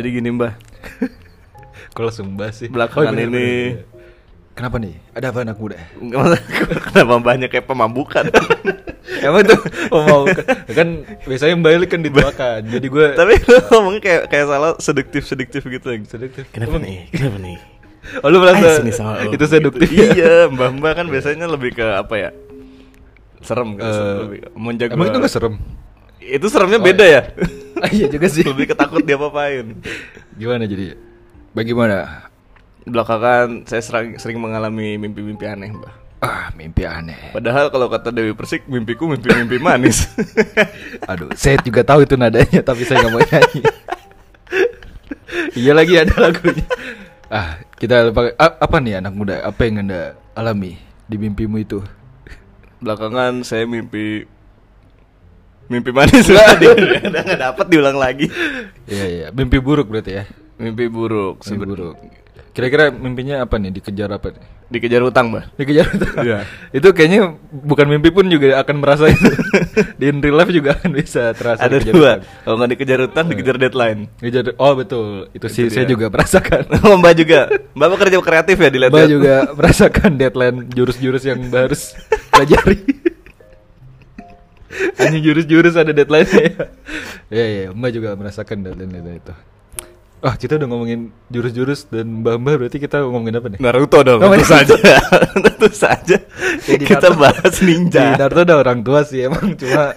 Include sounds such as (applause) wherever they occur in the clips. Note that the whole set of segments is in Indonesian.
Jadi gini mbah, (laughs) Kalau sembah sih. Belakangan bener, ini- bener, bener. Kenapa nih? Ada apa anak muda? kenapa banyak kayak pemambukan? (laughs) Emang tuh oh, mau kan biasanya Eli kan dituakan. Jadi gue (laughs) Tapi lu ngomongnya kayak kayak salah seduktif seduktif gitu. sedikit. Kenapa nih? Kenapa nih? Oh lu merasa sini sama lu. itu seduktif Gitu. ya? Iya, mbah-mbah kan biasanya lebih ke apa ya? Serem kan? Eh, lebih menjaga. Emang itu gak serem? Itu seremnya Oh, beda ya? (laughs) Ah, iya juga sih. lebih ketakut dia apain. Gimana jadi? Bagaimana? Belakangan saya sering, sering mengalami mimpi-mimpi aneh, Mbah. Ah, mimpi aneh. Padahal kalau kata Dewi Persik, mimpiku mimpi-mimpi manis. (laughs) Aduh, saya juga tahu itu nadanya, tapi saya nggak mau nyanyi. iya lagi ada lagunya. Ah, kita lupa. apa nih anak muda? Apa yang anda alami di mimpimu itu? Belakangan saya mimpi mimpi manis tadi. Udah nggak dapat diulang lagi. Iya iya, mimpi buruk berarti ya. Mimpi buruk. Mimpi buruk. Kira-kira mimpinya apa nih? Dikejar apa nih? Dikejar utang, Mbah. Dikejar itu. Iya. itu kayaknya bukan mimpi pun juga akan merasa itu. (laughs) di in real life juga akan bisa terasa. Ada dikejar dua. utang. Kalau nggak dikejar utang, dikejar deadline. Ngejar, oh betul, itu sih saya juga merasakan. (laughs) Oh, Mbak juga. Mbak bekerja kreatif ya di Mbak juga merasakan deadline jurus-jurus yang Mbak harus (laughs) pelajari. Hanya jurus-jurus ada deadline-nya ya. Iya, iya, Mbak juga merasakan deadline itu. Ah, kita udah ngomongin jurus-jurus dan Mbak-mbak berarti kita ngomongin apa nih? Naruto dong, Oh, tentu saja. (laughs) tentu saja. Jadi Kita Naruto- bahas ninja. Di Naruto udah orang tua sih emang cuma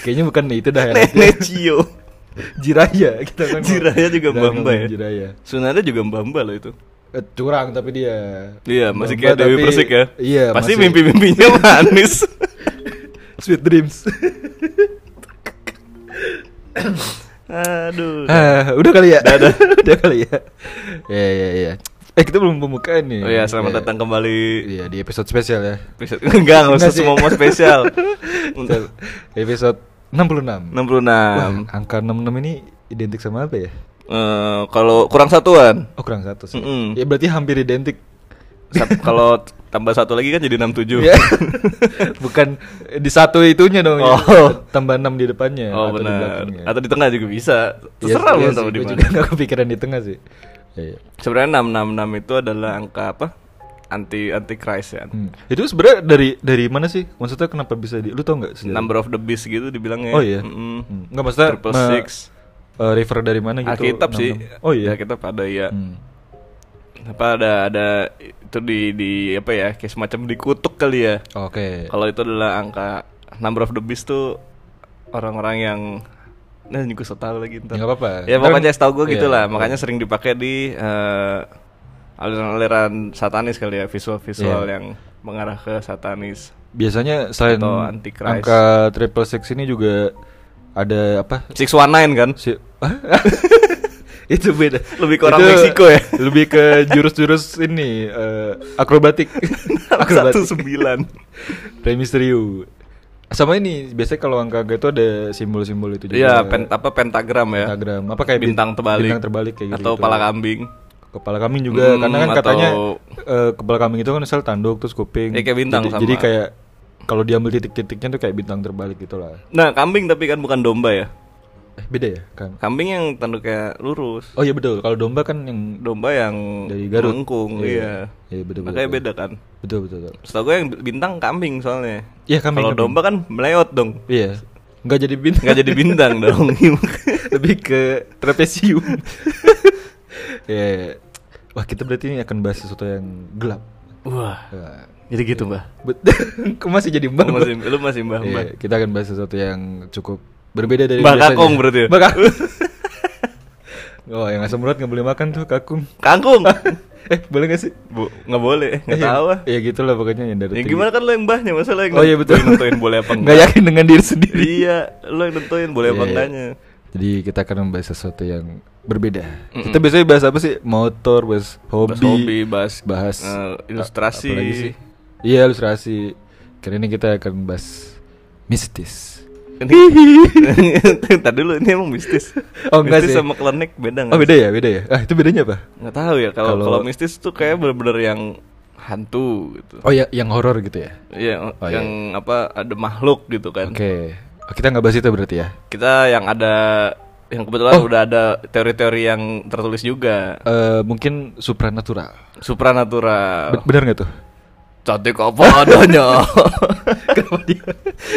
kayaknya bukan itu dah ya. Nenek Cio. Jiraya kita kan. Jiraya juga Mbak-mbak ngomongin ya? Jiraya. Sunada juga mbamba loh itu. Eh, curang tapi dia. Iya, masih kayak Dewi Persik ya. Iya, Pasti mimpi-mimpinya (laughs) manis. Sweet dreams. Aduh. (laughs) Ah, udah kali ya? Udah, udah. (laughs) udah kali ya. Ya ya ya. Eh kita belum pembukaan nih. Oh iya, selamat Ya. datang kembali. Iya di episode spesial ya. Episode- (laughs) Enggak, enggak usah semua mau spesial. episode 66. 66. Wah, angka 66 ini identik sama apa ya? Eh, kalau kurang satuan. Oh kurang satu sih. Mm-mm. Ya berarti hampir identik. Sat- kalau tambah satu lagi kan jadi 67. Ya. (laughs) Bukan di satu itunya dong. ya. Oh. Tambah 6 di depannya. Oh atau di benar. belakangnya. Atau di tengah juga bisa. Iya Terserah lu iya sih, di mana. juga gak (laughs) kepikiran di tengah sih. Ya, ya. Sebenarnya 666 itu adalah angka apa? Anti anti Christ ya. Hmm. Itu sebenarnya dari dari mana sih? Maksudnya kenapa bisa di lu tau nggak? Number of the beast gitu dibilangnya. Oh iya. Mm-mm. Hmm. Nggak maksudnya Triple six. eh, refer dari mana gitu? Alkitab sih. Oh iya. Alkitab ada ya. Hmm. Apa ada ada itu di di apa ya? Kayak semacam dikutuk kali ya. Oke. Kalau itu adalah angka number of the beast tuh orang-orang yang nah juga so tau lagi ntar. Ya, nggak apa-apa. Ya pokoknya setahu gue iya. gitu lah. Makanya sering dipakai di eh, aliran-aliran satanis kali ya, visual-visual Iya. yang mengarah ke satanis. Biasanya selain Atau Antichrist. angka triple six ini juga ada apa? 619 kan? Si (laughs) (laughs) itu beda. Lebih ke orang Itu Meksiko ya? (laughs) Lebih ke jurus-jurus ini eh, akrobatik. (laughs) 619. Rey Mysterio. Sama ini biasanya kalau angka-angka itu ada simbol-simbol itu juga. Iya, pen- apa pentagram ya? Pentagram. Apa kayak bint- bintang terbalik. Bintang terbalik kayak gitu. Atau pala kambing. Kepala kambing juga Hmm, karena kan atau- katanya eh, kepala kambing itu kan misal tanduk terus kuping. Ya, kayak bintang jadi, sama. jadi kayak kalau diambil titik-titiknya tuh kayak bintang terbalik gitu lah. Nah, kambing tapi kan bukan domba ya. Eh, beda ya kan? Kambing yang tanduknya lurus. Oh iya betul. Kalau domba kan yang Domba yang dari Garut. melengkung, Iya. iya. Iya, betul, betul, Makanya betul. beda kan. Betul betul. betul. Setahu gue yang bintang kambing soalnya. Iya, kambing, Kalau domba kan meleot dong. Iya. Nggak jadi bintang. Nggak jadi bintang (laughs) dong. Lebih ke trapesium. (laughs) Iya. iya. Wah kita berarti ini akan bahas sesuatu yang gelap. Wah. Wah. Jadi gitu, (laughs) Kok masih jadi mbak? Lu masih Mbah, Iya, Mbah. kita akan bahas sesuatu yang cukup berbeda dari biasanya. Kakung berarti ya? Mbah Kakung. (laughs) oh, yang asam urat nggak boleh makan tuh kakung. Kangkung. (laughs) eh, boleh gak sih? Bu, nggak boleh, nggak Eh, tahu ah. Ya gitu lah pokoknya yang dari Ya gimana kan lo yang mbahnya, masa lo yang Oh iya betul. nentuin boleh apa (laughs) Nggak enggak. yakin dengan diri sendiri. Iya, lo yang nentuin boleh apa Iya, iya. enggaknya. Jadi kita akan membahas sesuatu yang berbeda. Mm-mm. Kita biasanya bahas apa sih? Motor, bahas hobi, Bahas hobi, bahas, bahas eh, ilustrasi. apa lagi sih? Iya ilustrasi. Kali ini kita akan bahas mistis. (laughs) Tadi dulu ini emang mistis. Oh, enggak mistis sih. sama klinik beda nggak Oh beda ya, beda ya. Ah itu bedanya apa? Nggak tahu ya kalau Kalau- kalau mistis tuh kayak bener-bener yang hantu gitu. Oh ya, yang horor gitu ya. Iya, Oh, yang apa ada makhluk gitu kan. Oke. Oh, kita nggak bahas itu berarti ya. Kita yang ada yang kebetulan Oh. udah ada teori-teori yang tertulis juga. Eh, mungkin supranatural. Supranatural. Be- bener nggak tuh? Cantik apa adanya. (laughs) kenapa dia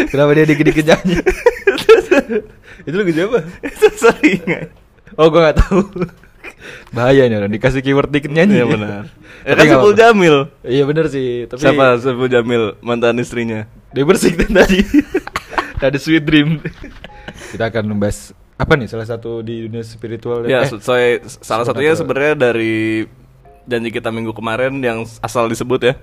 kenapa dia dikit-dikit nyanyi (laughs) itu lagu siapa Itu sering. oh gua nggak tahu bahaya nih orang dikasih keyword dikit nyanyi Iya benar. Ya kan Sepul. Jamil. iya bener sih tapi Siapa Sepul Jamil mantan istrinya? dia bersih kan tadi (laughs) ada sweet dream kita akan membahas apa nih salah satu di dunia spiritual Ya, eh, saya salah satunya sebenarnya dari janji kita minggu kemarin yang asal disebut ya.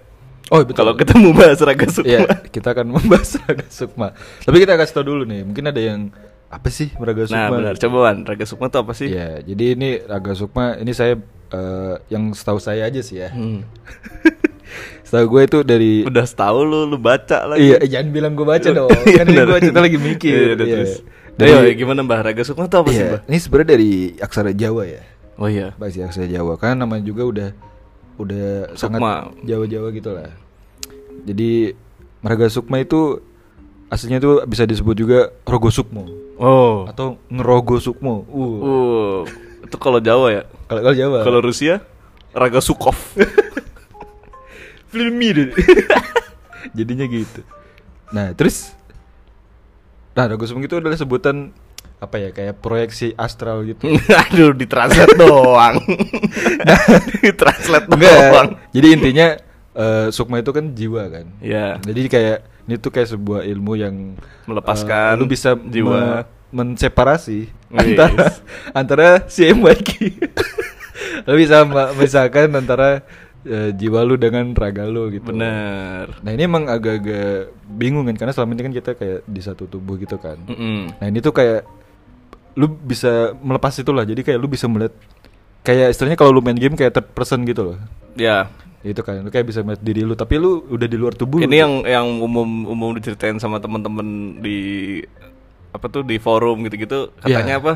Oh betul Kalau kita mau bahas raga sukma. Iya, kita akan membahas Raga Sukma. Tapi kita kasih tau dulu nih, mungkin ada yang apa sih Raga Sukma? Nah, benar. Coba Wan, raga sukma itu apa sih? Iya, jadi ini Raga Sukma, ini saya eh, yang setahu saya aja sih ya. Hmm. (laughs) setahu gue itu dari Udah tahu lu, lu baca lagi. Iya, eh, jangan bilang gue baca (laughs) dong. Iya, kan ini gue kita lagi mikir. Iya, udah Iya. terus. Dari, Ayo, gimana Mbah? Raga sukma itu apa sih, iya, Mbah? ini sebenarnya dari aksara Jawa ya. Oh iya. Bahasa aksara Jawa karena namanya juga udah udah sangat Sukma. Jawa-Jawa gitu lah. Jadi Raga Sukma itu aslinya tuh bisa disebut juga Rogo Sukmo Oh. atau Ngerogo Sukmo. Uh. Uh, itu kalau Jawa ya. Kalau kalau Jawa. Kalau Rusia, Raga Sukov. (laughs) Vladimir. (laughs) Jadinya gitu. Nah, terus Nah, Rogo Sukmo itu adalah sebutan apa ya kayak proyeksi astral gitu. (laughs) Aduh, ditranslate doang. (laughs) ditranslate doang. Enggak. Jadi intinya eh, sukma itu kan jiwa kan. Ya. Jadi kayak ini tuh kayak sebuah ilmu yang Melepaskan eh, lu bisa jiwa. me- menseparasi Yes. antara (laughs) antara si MYK. lu bisa memisahkan antara eh, jiwa lu dengan raga lu gitu. Bener. Nah, ini emang agak-agak bingung kan karena selama ini kan kita kayak di satu tubuh gitu kan. Mm-mm. Nah, ini tuh kayak lu bisa melepas itulah. Jadi kayak lu bisa melihat kayak istilahnya kalau lu main game kayak third person gitu loh. Ya. Itu kan lu kayak bisa melihat diri lu tapi lu udah di luar tubuh. Ini gitu. yang yang umum umum diceritain sama temen-temen di apa tuh di forum gitu-gitu katanya Iya. apa?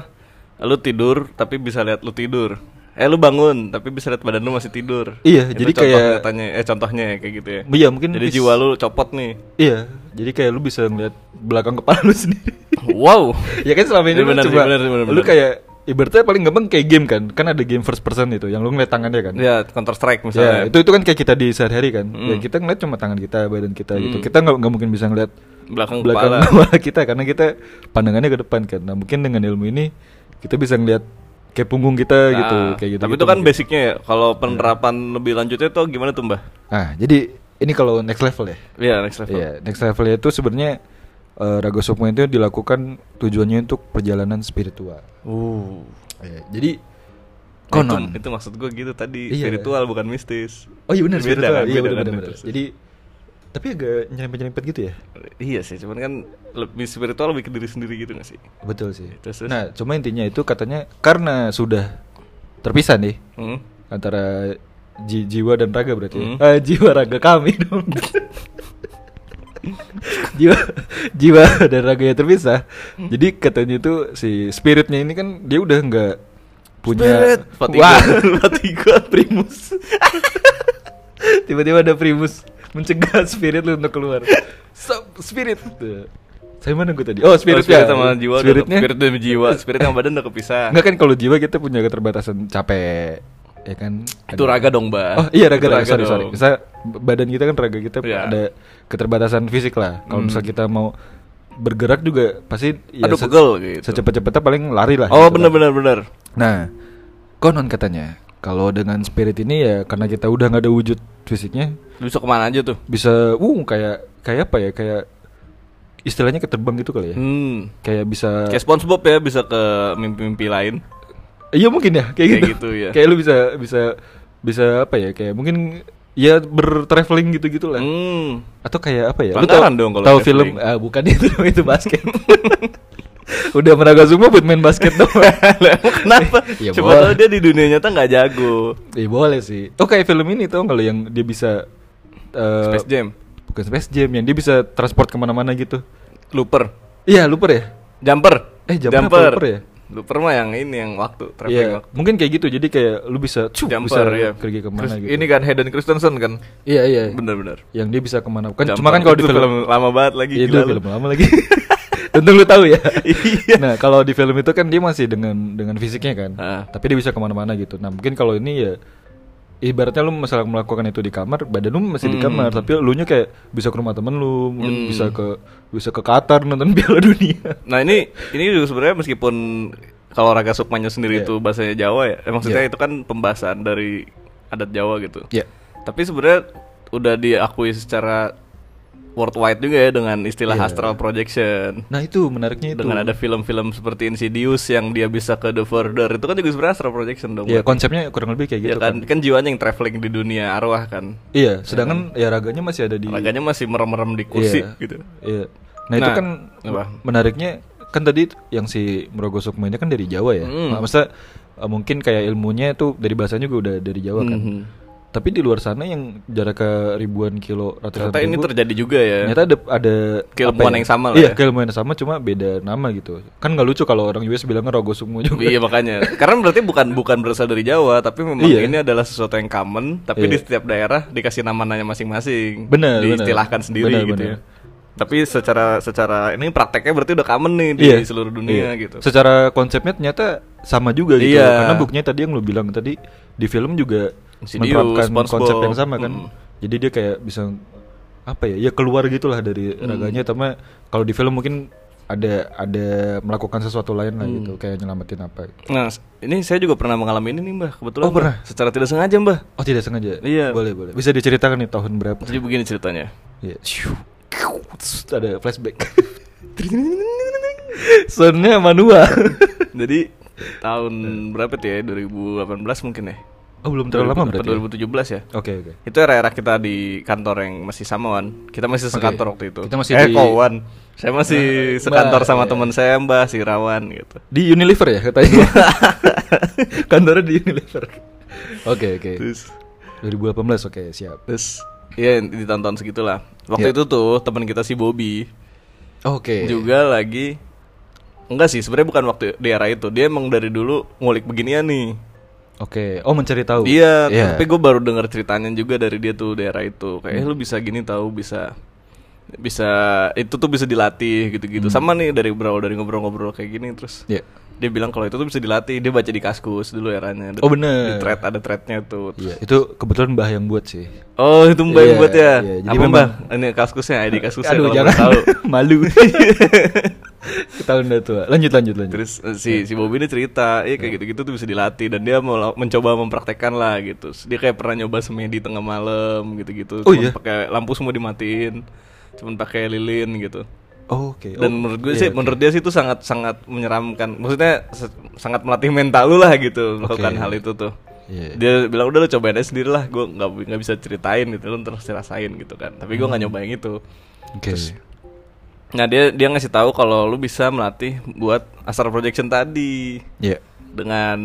Lu tidur tapi bisa lihat lu tidur. Eh lu bangun tapi bisa lihat badan lu masih tidur. Iya, Itu jadi kayak- nyatanya, eh contohnya ya, kayak gitu ya. Iya, mungkin Jadi bis- jiwa lu copot nih. Iya, jadi kayak lu bisa ngeliat belakang kepala lu (laughs) sendiri. Wow. ya kan selama ini Iya, lu benar sih, coba benar sih, benar, lu benar. kayak ibaratnya paling gampang kayak game kan. Kan ada game first person itu yang lu ngeliat tangannya kan. Ya, Counter Strike Ya, misalnya. itu itu kan kayak kita di sehari-hari kan. Ya Mm. kita ngeliat cuma tangan kita, badan kita gitu. Mm. Kita nggak nggak mungkin bisa ngeliat belakang, belakang kepala. kepala kita karena kita pandangannya ke depan kan. Nah, mungkin dengan ilmu ini kita bisa ngeliat kayak punggung kita Nah, gitu, kayak gitu. Tapi itu kan basicnya ya. Kalau penerapan lebih lanjutnya tuh gimana tuh, Mbah? Nah, jadi ini kalau next level ya. Iya, next level. Iya, next level itu sebenarnya eh, Raga Sukma itu dilakukan tujuannya untuk perjalanan spiritual. Uh. Iya, jadi Nah, konon. Itu, itu maksud gue gitu tadi Iya. spiritual bukan mistis. oh iya benar Beda spiritual. kan, iya beda benar kan, benar. Jadi tapi agak nyerempet-nyerempet gitu ya. Iya sih, cuman kan lebih spiritual lebih ke diri sendiri gitu gak sih? Betul sih. Terus, terus? Nah, cuma intinya itu katanya karena sudah terpisah nih Hmm? antara ji- jiwa dan raga berarti. ya. Hmm. Eh, jiwa raga kami dong. jiwa jiwa dan raganya terpisah. Jadi katanya itu si spiritnya ini kan dia udah nggak punya Spirit. Fatiga. Wah, (laughs) Fatiga. primus. Tiba-tiba ada primus mencegah (laughs) spirit lu untuk keluar. Stop, spirit. Tuh. Saya mana gue tadi? Oh, spirit, Oh, spirit sama jiwa Spiritnya. spirit dan jiwa, spirit sama badan udah kepisah. Enggak kan kalau jiwa kita punya keterbatasan capek, ya kan? Itu raga dong, Mbak. Oh iya raga, Itu raga, sorry, sorry. Misal badan kita kan raga kita Iya. ada keterbatasan fisik lah. Kalau Hmm. misal kita mau bergerak juga pasti ya Aduh, pegel gitu. Secepat-cepatnya paling lari lah. Oh, gitu bener kan. bener bener. Nah, konon katanya kalau dengan spirit ini ya karena kita udah nggak ada wujud fisiknya Bisa ke mana aja tuh? bisa, uh kayak kayak apa ya kayak istilahnya keterbang gitu kali ya. Hmm. Kayak bisa Kayak SpongeBob ya bisa ke mimpi-mimpi lain. Iya mungkin ya kayak, Kayak gitu. gitu, ya. Kayak lu bisa bisa bisa apa ya kayak mungkin ya bertraveling gitu gitulah. Hmm. Atau kayak apa ya? Pelanggaran dong kalau tahu film ah bukan (laughs) itu itu basket. (laughs) (laughs) Udah menaga semua buat main basket emang (laughs) kenapa? Ya, Coba boleh. tahu dia di dunia nyata nggak jago. Iya boleh sih. Oh kayak film ini tuh kalau yang dia bisa eh, Space Jam, bukan Space Jam yang dia bisa transport ke mana-mana gitu. Looper, Iya lupa ya. Jumper. Eh, Jumper apa Looper ya? Looper mah yang ini yang waktu, traveling Iya waktu. mungkin kayak gitu. Jadi kayak lu bisa, cuh, Jumper bisa ya. pergi ke mana Chris- gitu. Ini kan Hayden Christensen kan. Iya iya. Bener-bener. Yang dia bisa ke mana? Kan Jumper. cuma kan kalau di Itu film, lama banget lagi Iya, gila itu film lama lagi. (laughs) Untung lu tahu ya. Iya. Nah kalau di film itu kan dia masih dengan dengan fisiknya kan, Ah. tapi dia bisa ke mana-mana gitu. Nah mungkin kalau ini ya ibaratnya lu masalah melakukan itu di kamar, badan lu masih di Hmm. kamar, tapi lu nya kayak bisa ke rumah temen lu, Hmm. bisa ke bisa ke Qatar nonton (laughs) Piala Dunia. Nah ini ini juga sebenarnya meskipun kalau Raga Sukmanya sendiri Iya. itu bahasanya Jawa ya, eh, maksudnya Iya. itu kan pembahasan dari adat Jawa gitu. Ya. Tapi sebenarnya udah diakui secara worldwide juga ya dengan istilah Iya. astral projection. Nah itu menariknya itu. Dengan ada film-film seperti Insidious yang dia bisa ke The Further itu kan juga sebenarnya astral projection dong. Ya berarti. konsepnya kurang lebih kayak Ya gitu kan, kan. kan jiwanya yang traveling di dunia arwah kan. Iya, sedangkan ya raganya masih ada di. Raganya masih merem-merem di kursi Iya. gitu. Iya. Nah, itu Nah, kan apa? menariknya kan tadi yang si Merogo Sukma ini kan dari Jawa ya. Hmm. Nah, maksudnya uh, mungkin kayak ilmunya itu dari bahasanya juga udah dari Jawa kan. Mhm. Tapi di luar sana yang jarak ke ribuan kilo ratusan Ternyata ini terjadi juga ya. Ternyata ada ada Keilmuan apa yang sama lah Iya, ya. keilmuan yang sama cuma beda nama gitu. Kan nggak lucu kalau orang US bilangnya Rogo Sukma juga. Iya makanya. Karena berarti bukan bukan berasal dari Jawa, tapi memang Iya. ini adalah sesuatu yang common, tapi Iya. di setiap daerah dikasih nama-namanya masing-masing. Bener, bener. Diistilahkan sendiri Bener, gitu bener. ya. Tapi secara secara ini prakteknya berarti udah common nih di seluruh dunia iya. gitu. Secara konsepnya ternyata sama juga gitu. Iya. Karena buktinya tadi yang lu bilang tadi di film juga menerapkan konsep yang sama kan. Mm. Jadi dia kayak bisa apa ya? Ya keluar gitulah dari Mm. raganya. Tapi kalau di film mungkin ada ada melakukan sesuatu lain lah Mm. gitu, kayak nyelamatin apa. Nah, ini saya juga pernah mengalami ini nih, Mbah. Kebetulan. Oh, Mbah. pernah? Secara tidak sengaja, Mbah. Oh tidak sengaja? Iya. Boleh boleh. Bisa diceritakan nih tahun berapa? Jadi begini ceritanya. Iya. Terus ada flashback. (laughs) Soundnya manual. (laughs) Jadi tahun berapa tuh ya? 2018 mungkin ya. Oh belum terlalu lama berarti. ya? 2017 ya. Oke oke. Itu era-era kita di kantor yang masih sama Wan. Kita masih sekantor waktu itu. Kita masih eh, di- kok Wan? Saya masih Mbak, sekantor sama iya. teman saya Mbah si Rawan gitu. Di Unilever ya katanya. (laughs) Kantornya di Unilever. Oke oke. Terus 2018 oke siap. terus ya ditonton segitulah. Waktu Iya. itu tuh teman kita si Bobby Oke. juga lagi enggak sih sebenarnya bukan waktu di era itu. Dia emang dari dulu ngulik beginian nih. Oke. Oh mencari tahu. Iya, Iya. tapi gue baru denger ceritanya juga dari dia tuh daerah itu. Kayak eh, lu bisa gini tahu bisa bisa itu tuh bisa dilatih gitu-gitu. Sama nih dari berawal dari ngobrol-ngobrol kayak gini terus Iya. Dia bilang kalau itu tuh bisa dilatih. Dia baca di Kaskus dulu eranya. Oh, bener. Di thread ada threadnya tuh. Iya, itu kebetulan Mbah yang buat sih. Oh itu mbak yang Iya, buat ya? iya, jadi Apa memang- mbak? Ini kaskusnya, ID kaskusnya Aduh jangan tahu. (laughs) malu. (laughs) Ketahuan dah tua. Lanjut lanjut lanjut. Terus eh, si si Bobby ini cerita, iya kayak gitu-gitu tuh bisa dilatih dan dia mau mencoba mempraktekkan lah gitu. Dia kayak pernah nyoba semedi tengah malam gitu-gitu. Oh, Cuman iya? pakai lampu semua dimatiin, cuman pakai lilin gitu. Oh, Oke. Dan Oh, menurut gue iya, sih, oke. menurut dia sih itu sangat sangat menyeramkan. Maksudnya sangat melatih mental lu lah gitu melakukan Oke. hal itu tuh. Iya. Dia bilang udah lu cobain aja sendiri lah, gue nggak nggak bisa ceritain gitu, lu terus rasain gitu kan. Tapi gue nggak nyoba yang itu. Oke. Nah dia dia ngasih tahu kalau lu bisa melatih buat astral projection tadi Iya. dengan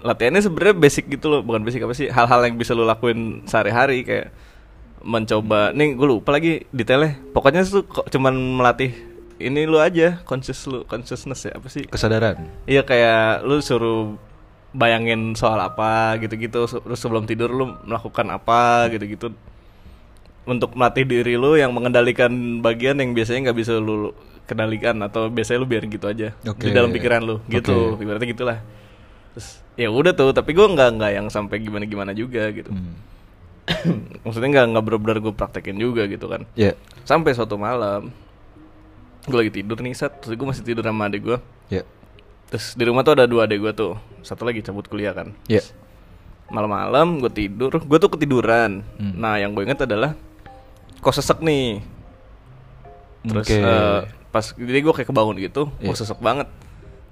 latihannya sebenarnya basic gitu loh, bukan basic apa sih? Hal-hal yang bisa lu lakuin sehari-hari kayak mencoba. Nih gue lupa lagi detailnya. Pokoknya tuh kok cuman melatih ini lu aja conscious lu consciousness ya apa sih? Kesadaran. Iya kayak lu suruh bayangin soal apa gitu-gitu terus sebelum tidur lu melakukan apa gitu-gitu untuk melatih diri lu yang mengendalikan bagian yang biasanya nggak bisa lu kendalikan atau biasanya lu biarin gitu aja Oke. di dalam pikiran lu gitu ibaratnya gitulah terus ya udah tuh tapi gua nggak nggak yang sampai gimana gimana juga gitu Hmm. (clears throat) maksudnya nggak nggak benar-benar gue praktekin juga gitu kan Iya. sampai suatu malam gue lagi tidur nih set terus gue masih tidur sama adik gue Iya. Terus di rumah tuh ada dua adik gue tuh Satu lagi cabut kuliah kan Iya. Malam-malam gue tidur Gue tuh ketiduran Hmm. Nah yang gue inget adalah Kok sesek nih Terus Oke. eh, pas Jadi gue kayak kebangun gitu Iya. Kok sesek banget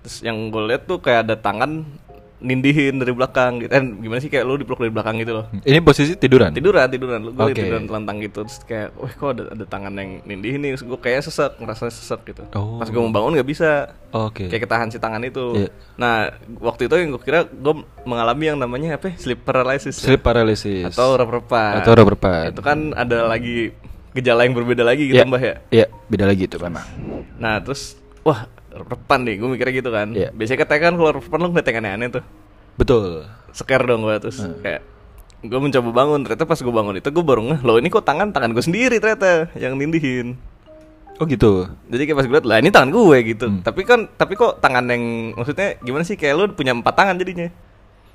Terus yang gue lihat tuh kayak ada tangan Nindihin dari belakang gitu Eh gimana sih kayak lu dipeluk dari belakang gitu loh Ini posisi tiduran. Tiduran, tiduran. Gue Oke. tiduran telentang gitu Terus kayak, wah kok ada, ada tangan yang nindihin nih Terus gue kayak sesek, ngerasa sesek gitu Oh. Pas gue mau bangun gak bisa Oke. kayak ketahan si tangan itu. Iya. Nah, waktu itu yang gue kira gue mengalami yang namanya apa? ya? Sleep paralysis. ya? Sleep paralysis. atau rep-repan. Atau rep-repan. Itu kan ada lagi gejala yang berbeda lagi gitu, Iya. Mbah ya. Iya, beda lagi itu memang. Nah, terus wah, rep-repan nih, gue mikirnya gitu kan. Iya. Biasanya katanya kan kalau rep-repan lu ngeliat yang aneh-aneh tuh. Betul. Scare dong gue terus Hmm. kayak gue mencoba bangun ternyata pas gue bangun itu gue baru ngeh loh ini kok tangan tangan gue sendiri ternyata yang nindihin Oh gitu. Jadi kayak pas gue liat lah ini tangan gue gitu. Hmm. Tapi kan tapi kok tangan yang maksudnya gimana sih kayak lu punya empat tangan jadinya.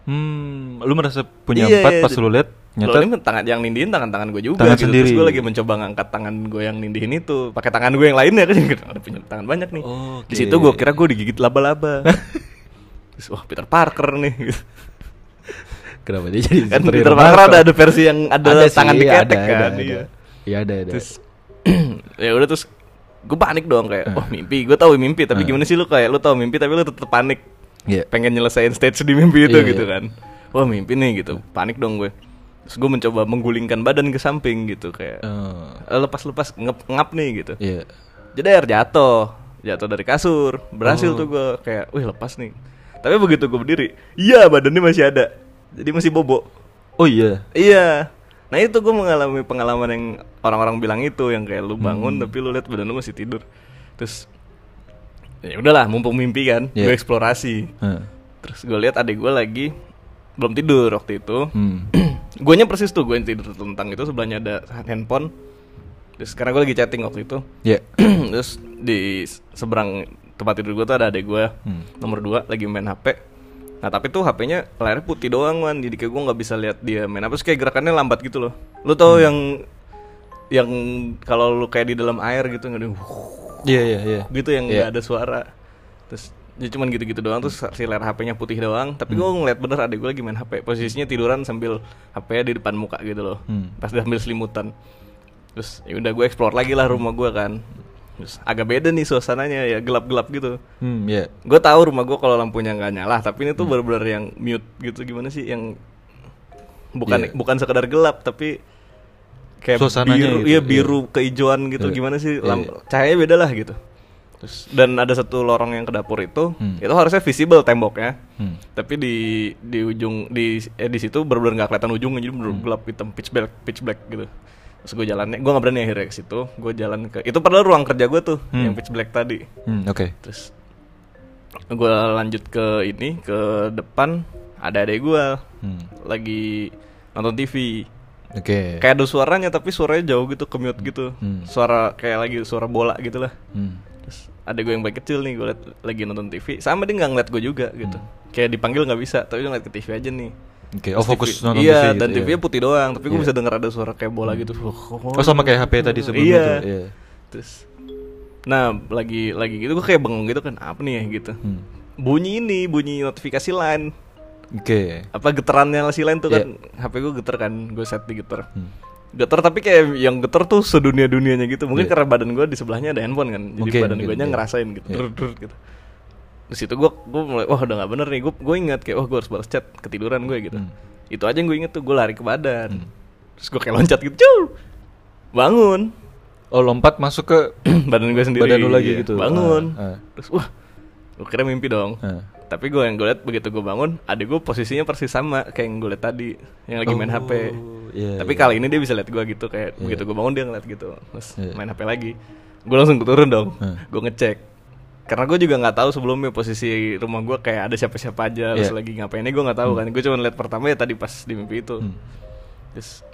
Hmm, lu merasa punya Iya, empat iya, pas di- lu lihat nyata ini tangan yang nindihin tangan-tangan gue juga Tangan gitu. sendiri. Terus gue lagi mencoba ngangkat tangan gue yang nindihin itu pakai tangan gue yang lainnya kan (laughs) ada punya tangan banyak nih. Oke. Di situ gue kira gue digigit laba-laba. (laughs) Terus wah Peter Parker nih. gitu. (laughs) kenapa dia jadi kan Peter Parker ada, ada versi yang ada, Ada tangan sih, diketek ada, kan. ada, ada. Iya. Iya ada ada. Terus (clears throat) ya udah terus gue panik dong kayak Eh. wah mimpi gue tahu mimpi tapi Eh. gimana sih lu kayak lu tahu mimpi tapi lu tetap panik Iya. pengen nyelesain stage di mimpi itu Iya, gitu kan wah mimpi nih gitu panik dong gue terus gue mencoba menggulingkan badan ke samping gitu kayak Eh, "Eh, lepas-lepas ngep ngap nih gitu Iya. jeder jatuh jatuh dari kasur berhasil Oh. tuh gue kayak wih lepas nih tapi begitu gue berdiri iya badannya masih ada jadi masih bobo Oh iya. Iya. Nah itu gue mengalami pengalaman yang orang-orang bilang itu yang kayak lu bangun Hmm. tapi lu lihat badan lu masih tidur. Terus ya udahlah mumpung mimpi kan, Iya. gue eksplorasi. Heeh. Terus gue lihat adik gue lagi belum tidur waktu itu. Hmm. (clears throat) Guanya persis tuh gue yang tidur tentang itu sebelahnya ada handphone. Terus sekarang gue lagi chatting waktu itu. Iya. (clears throat) Terus di seberang tempat tidur gue tuh ada adik gue Hmm. nomor 2 lagi main HP. Nah tapi tuh HP-nya layarnya putih doang man, jadi kayak gue nggak bisa lihat dia main apa. Terus kayak gerakannya lambat gitu loh. Lu tau yang yang kalau lu kayak di dalam air gitu nggak Iya iya iya. gitu yang nggak Iya. ada suara. Terus ya cuman gitu-gitu doang terus si layar HP-nya putih doang. Tapi gue ngeliat bener adik gue lagi main HP. Posisinya tiduran sambil HP-nya di depan muka gitu loh. Hmm. Pas dia ambil selimutan. Terus ya udah gue explore lagi lah rumah gue kan. Terus agak beda nih suasananya ya gelap-gelap gitu. Hmm, iya. Gue tahu rumah gue kalau lampunya nggak nyala, tapi ini tuh bener-bener yang mute gitu gimana sih yang bukan Iya. bukan sekedar gelap tapi kayak Suasananya biru, gitu, iya iya. biru kehijauan gitu Iya. gimana sih Iya, lamp iya. cahayanya beda lah gitu. Terus dan ada satu lorong yang ke dapur itu, Hmm. itu harusnya visible temboknya. Hmm. Tapi di di ujung di eh, di situ bener-bener nggak kelihatan ujungnya jadi bener Hmm. gelap hitam pitch black pitch black gitu. Terus gue jalannya, gue nggak berani akhirnya ke situ. Gue jalan ke itu padahal ruang kerja gue tuh Hmm. yang pitch black tadi. Hmm, oke. Terus gue lanjut ke ini ke depan ada adek gue Hmm. lagi nonton TV. Oke. Kayak ada suaranya tapi suaranya jauh gitu, kemute gitu. Hmm. Suara kayak lagi suara bola gitu lah. Hmm. Terus ada gue yang baik kecil nih, gue liat lagi nonton TV. Sama dia nggak ngeliat gue juga gitu. Hmm. Kayak dipanggil nggak bisa, tapi dia ngeliat ke TV aja nih. Oke, oh Terus fokus TV nonton iya, TV dan gitu, TV-nya iya. putih doang, tapi gue Iya. bisa denger ada suara kayak bola gitu. Oh sama kayak HP tadi sebelumnya Iya. tuh. Iya. Terus Nah, lagi lagi gitu gue kayak bengong gitu kan, apa nih ya gitu. Hmm. Bunyi ini, bunyi notifikasi line. Oke. apa getarannya si lain tuh Iya. kan HP gue geter kan gue set di geter Hmm. geter tapi kayak yang geter tuh sedunia dunianya gitu mungkin Iya. karena badan gue di sebelahnya ada handphone kan jadi Mungkin, badan gue nya iya. ngerasain gitu Iya. Drr, drr, gitu terus itu gue gue mulai wah udah nggak bener nih gue gue ingat kayak wah gue harus balas chat ketiduran gue gitu Hmm. itu aja yang gue inget tuh gue lari ke badan Hmm. terus gue kayak loncat gitu Cuh! bangun Oh lompat masuk ke (clears throat) badan gue sendiri badan lu lagi iya. gitu. bangun Ah, ah. terus wah gue kira mimpi dong Ah. Tapi gue yang gue liat begitu gue bangun, adik gue posisinya persis sama kayak yang gue liat tadi, yang lagi main Oh, HP. iya, tapi iya. kali ini dia bisa liat gue gitu kayak Iya. begitu gue bangun dia ngeliat gitu, terus Iya. main HP lagi. Gue langsung turun dong, Hmm. gue ngecek. Karena gue juga nggak tahu sebelumnya posisi rumah gue kayak ada siapa-siapa aja, terus Iya. lagi ngapainnya gue nggak tahu kan. Gue cuma liat pertama ya tadi pas di mimpi itu. Hmm. Terus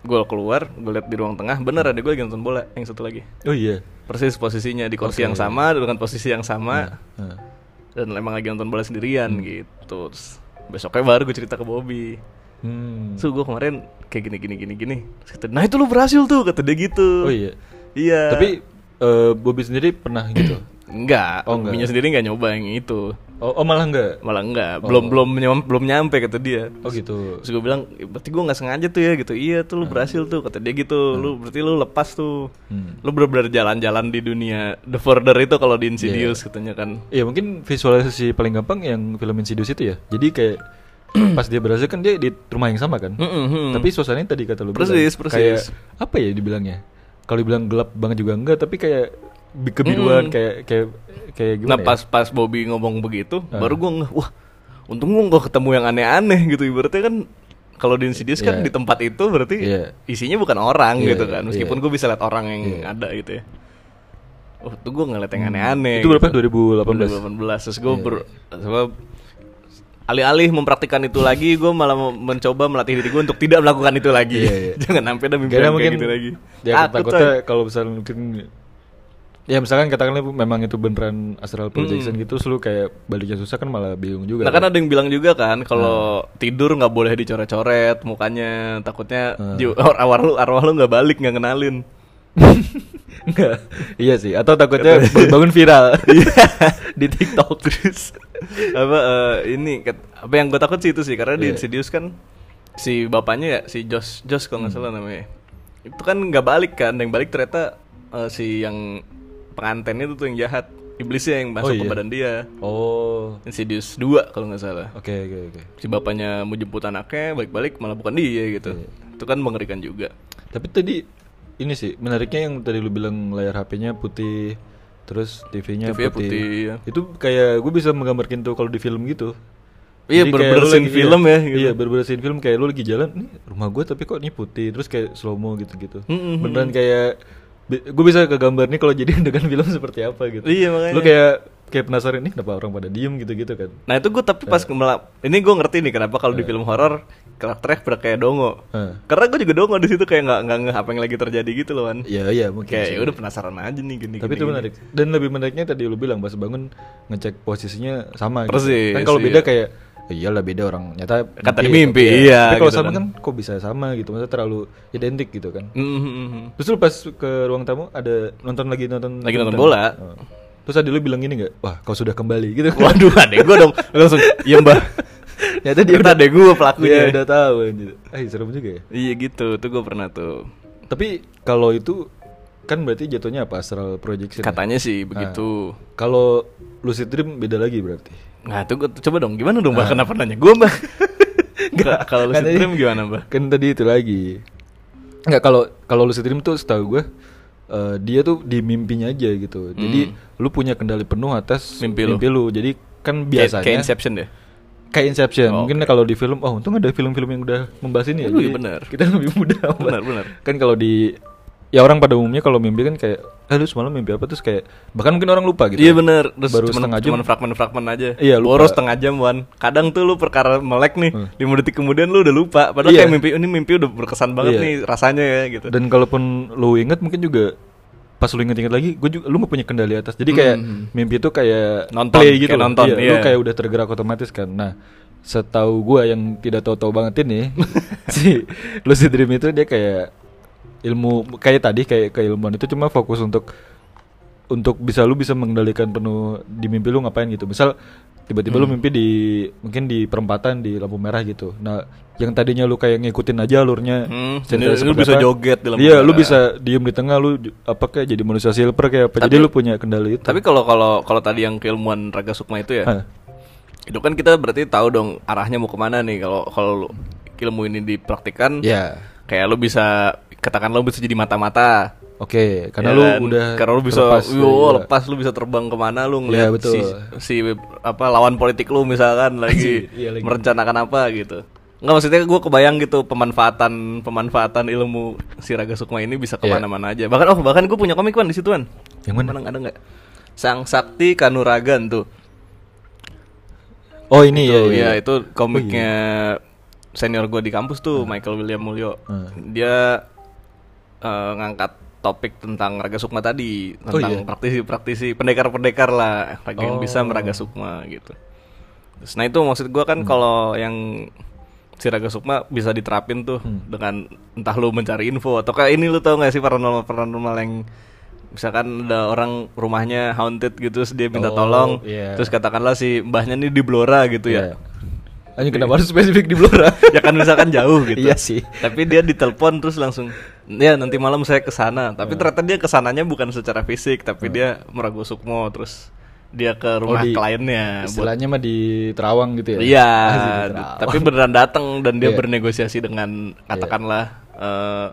gue keluar, gue liat di ruang tengah, bener ada gue lagi nonton bola yang satu lagi. Oh iya. Persis posisinya di kursi Oke. yang sama dengan posisi yang sama Ah. Dan emang lagi nonton bola sendirian gitu terus besoknya baru gue cerita ke Bobby Hmm. so gue kemarin kayak gini gini gini gini Terus kata, nah itu lu berhasil tuh kata dia gitu Oh iya. iya Tapi eh, Bobby sendiri pernah gitu. Enggak Oh, enggak. Sendiri nggak nyoba yang itu Oh, oh malah enggak. malah enggak Oh. belum belum nyam- belum nyampe kata dia Oh gitu. terus gue bilang "Ya, berarti gue nggak sengaja tuh ya gitu iya tuh lu berhasil tuh kata dia gitu lu berarti lu lepas tuh Hmm. lu bener-bener jalan-jalan di dunia The Further itu kalau di Insidious katanya kan Iya mungkin visualisasi paling gampang yang film Insidious itu ya. Jadi kayak (clears throat) pas dia berhasil kan dia di rumah yang sama kan. Mm-mm. Tapi suasananya tadi kata lu Persis, bilang, persis. Kayak apa ya dibilangnya? Kalau dibilang gelap banget juga enggak, tapi kayak kebiruan Mm. kayak kayak kayak gimana? Nah ya? pas pas Bobby ngomong begitu, Ah. baru gue wah, untung gue gak ketemu yang aneh-aneh gitu. Ibaratnya kan kalau di Insidious kan Iya. di tempat itu berarti Iya. isinya bukan orang Iya, gitu kan. Meskipun iya. gue bisa lihat orang yang Iya. ada gitu ya. Oh, tuh gue ngeliat yang aneh-aneh. Itu berapa? gitu. 2018? 2018. Terus gue Iya. ber sama alih-alih mempraktikkan itu lagi, gue malah mencoba melatih diri gue untuk tidak melakukan itu lagi. Iya, iya. (laughs) Jangan sampai ada mimpi kayak gitu lagi. Ya Takut, takutnya kalau misalnya mungkin Ya misalkan katakanlah memang itu beneran astral projection Hmm. gitu, terus lu kayak baliknya susah kan malah bingung juga. Nah kan ada yang bilang juga kan kalau tidur nggak boleh dicoret-coret mukanya takutnya Hmm. (laughs) arwah lu arwah lu nggak balik nggak kenalin. (laughs) Enggak. iya sih, atau takutnya (laughs) bangun viral di TikTok terus apa eh, ini apa yang gue takut sih itu sih karena di Iya. Insidious kan si bapaknya ya si Josh Josh kalau Hmm. nggak salah namanya itu kan nggak balik kan yang balik ternyata eh, si yang pengantin itu tuh yang jahat iblisnya yang masuk Oh, ke iya. badan dia Oh. Insidious 2 kalau nggak salah Oke, oke, oke. si bapaknya mau jemput anaknya balik-balik malah bukan dia gitu Iya. itu kan mengerikan juga Tapi tadi ini sih menariknya yang tadi lu bilang layar HP-nya putih, terus TV-nya TV-nya putih. putih, ya. Itu kayak gue bisa menggambarkan tuh kalau di film gitu. Iya, lagi- film iya, ya, gitu. Iya, bener-bener scene film kayak lu lagi jalan, nih rumah gue tapi kok ini putih, terus kayak slow mo gitu-gitu. Mm-mm. Beneran kayak gue bisa kegambar nih kalau jadi (laughs) dengan film seperti apa gitu. Iya, makanya. Lu kayak kayak penasaran nih kenapa orang pada diem gitu-gitu kan. Nah itu gue tapi pas melap, ini gue ngerti nih kenapa kalau di film horor karakternya pada kayak dongo. Heeh. Karena gue juga dongo di situ kayak nggak nggak ngeh apa yang lagi terjadi gitu loh kan. Iya, iya mungkin. Kayak ya udah penasaran aja nih gini. Tapi gini, itu gini. menarik. Dan lebih menariknya tadi lu bilang pas bangun ngecek posisinya sama. gitu. Persis, Kan kalau iya. beda kayak "Ya iyalah beda orang nyata Kan tadi mimpi, iya, Tapi kalau gitu sama kan. kan kok bisa sama gitu. Maksudnya terlalu identik gitu kan. Mhm. Terus lu pas ke ruang tamu ada nonton lagi nonton Lagi nonton bola. Oh. Terus tadi lu bilang gini nggak? Wah, kau sudah kembali gitu. Waduh (laughs) adek gue dong langsung iya mbak. (laughs) Nyata dia Ternyata adek gue pelakunya. udah tahu anjir. Ah, serem juga ya. Iya gitu, tuh gue pernah tuh. Tapi kalau itu kan berarti jatuhnya apa astral projection. ya? Katanya sih begitu. Kalau lucid dream beda lagi berarti. Nah tuh coba dong gimana dong mbak kenapa nanya gue mbak? (laughs) Nggak, kalau tadi- dream gimana mbak? Kan tadi itu lagi. Enggak kalau kalau lucid dream tuh setahu gue eh, dia tuh di mimpinya aja gitu. Jadi lu punya kendali penuh atas Hmm. Mimpi lu. Jadi kan Kayak- biasanya kayak Inception deh. kayak Inception. Oh, Mungkin kalau di film, oh untung ada film-film yang udah membahas ini ya. Iya benar. Kita (laughs) lebih mudah. Benar, benar. Kan kalau di ya orang pada umumnya kalau mimpi kan kayak, eh lu semalam mimpi apa terus kayak bahkan mungkin orang lupa gitu. Iya bener, terus Baru cuman, setengah jam. cuman fragmen-fragmen aja. Iya, lupa. Boros setengah jam Wan. Kadang tuh lu perkara melek nih, Hmm. 5 detik kemudian lu udah lupa. Padahal Iya. kayak mimpi ini mimpi udah berkesan banget Iya. nih rasanya ya gitu. Dan kalaupun lu inget mungkin juga pas lu inget-inget lagi, gue juga lu gak punya kendali atas. Jadi kayak Hmm. mimpi itu kayak Nonton, play gitu. kayak nonton, Iya, Lu iya. kayak udah tergerak otomatis kan. Nah, setahu gua yang tidak tahu-tahu banget ini, (laughs) si lucid dream itu dia kayak ilmu kayak tadi kayak keilmuan itu cuma fokus untuk untuk bisa lu bisa mengendalikan penuh di mimpi lu ngapain gitu. Misal tiba-tiba lu mimpi di mungkin di perempatan di lampu merah gitu. Nah, yang tadinya lu kayak ngikutin aja alurnya. Hmm, lu bisa apa. joget di lampu Iya, lu merah. bisa diem di tengah lu apa kayak jadi manusia silver kayak apa. Jadi Tapi- lu punya kendali itu. Tapi kalau kalau kalau tadi yang keilmuan Raga Sukma itu ya, Hah. itu kan kita berarti tahu dong arahnya mau ke mana nih kalau kalau lu- ilmu ini dipraktikkan. Ya. Kayak lu bisa katakan lu bisa jadi mata-mata. Oke, karena Ya lu kan? udah karena lu bisa terlepas yo, iya. lepas lu bisa terbang ke mana lu Iya, ngeliat betul. si si apa lawan politik lu misalkan (laughs) lagi Iya, lagi. merencanakan apa gitu Enggak maksudnya gue kebayang gitu pemanfaatan pemanfaatan ilmu si Raga Sukma ini bisa Iya. ke mana-mana aja bahkan oh bahkan gue punya komik kan di situan Yang mana? ada nggak Sang Sakti Kanuragan tuh Oh, ini ya, Tuh, iya. ya itu komiknya senior gue di kampus tuh Michael William Mulyo Hmm. dia eh, ngangkat topik tentang Raga Sukma tadi Oh, tentang iya? praktisi-praktisi pendekar-pendekar lah yang Oh. bisa meraga Sukma gitu. Terus, nah itu maksud gua Hmm. kan kalau yang si Raga Sukma bisa diterapin tuh Hmm. dengan entah lu mencari info atau kayak ini lu tau gak sih paranormal paranormal yang misalkan ada orang rumahnya haunted gitu terus dia minta Oh, tolong iya. terus katakanlah si mbahnya ini di Blora gitu ya Iya. Anjing kenapa harus spesifik di Blora? (laughs) ya kan misalkan jauh gitu. Iya sih. Tapi dia ditelepon terus langsung ya nanti malam saya ke sana. Tapi ternyata dia ke sananya bukan secara fisik, tapi dia meragu Sukmo terus dia ke rumah Oh, di- kliennya buat Istilahnya mah di Terawang gitu ya. Iya, (laughs) Ah, tapi beneran datang dan dia Iya. bernegosiasi dengan katakanlah eh,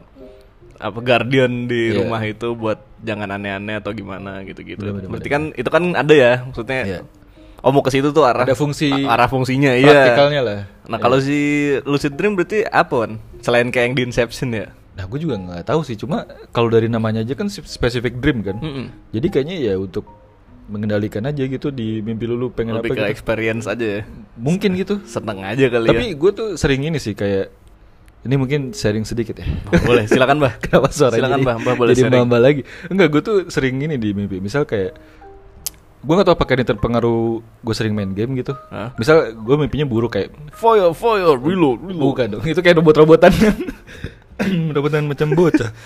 apa guardian di Iya. rumah itu buat jangan aneh-aneh atau gimana gitu-gitu. Berarti kan itu kan ada ya, maksudnya Iya. Oh mau ke situ tuh arah Ada fungsi arah fungsinya iya. praktikalnya lah. Nah kalau si lucid dream berarti apa Wan? Selain kayak yang di Inception ya? Nah, gue juga nggak tahu sih. Cuma kalau dari namanya aja kan spesifik dream kan. Mm-mm. Jadi kayaknya ya untuk mengendalikan aja gitu di mimpi lu lu pengen Lebih apa ke gitu. experience aja ya. Mungkin gitu. Seneng aja kali Tapi ya. gue tuh sering ini sih kayak Ini mungkin sharing sedikit ya. Boleh, silakan, Bah. (laughs) Kenapa suara Silakan, jadi, Bah. Bah boleh jadi sharing. mbak lagi? Enggak, gue tuh sering ini di mimpi. Misal kayak gue gak tau apakah ini terpengaruh gue sering main game gitu. Hah? Misal gue mimpinya buruk kayak Fire, fire, reload, reload. bukan dong. Itu kayak robot-robotan (coughs) robotan macam bocah. (coughs)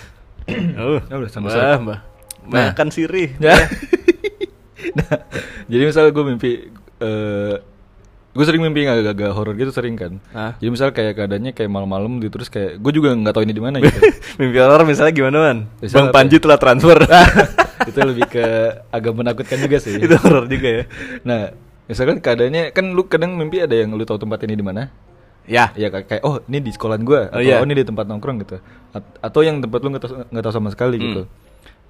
Oh, Ya udah, sama saya. Bah. Nah. Makan sirih. Ya. (laughs) nah, jadi misal gue mimpi eh gue sering mimpi yang agak-agak horor gitu sering kan. Hah? Jadi misal kayak keadaannya kayak malam-malam gitu terus kayak gue juga nggak tahu ini di mana gitu. (laughs) Mimpi horor misalnya gimana, Man? Misal Bang Panji ya? telah transfer. (laughs) itu lebih ke agak menakutkan juga sih. Itu horor juga ya. Nah, misalkan keadaannya kan lu kadang mimpi ada yang lu tahu tempat ini di mana? Ya. Ya kayak, oh ini di sekolahan gua atau Oh, iya. oh, ini di tempat nongkrong gitu. At- atau yang tempat lu nggak tahu nggak tahu sama sekali Hmm. gitu.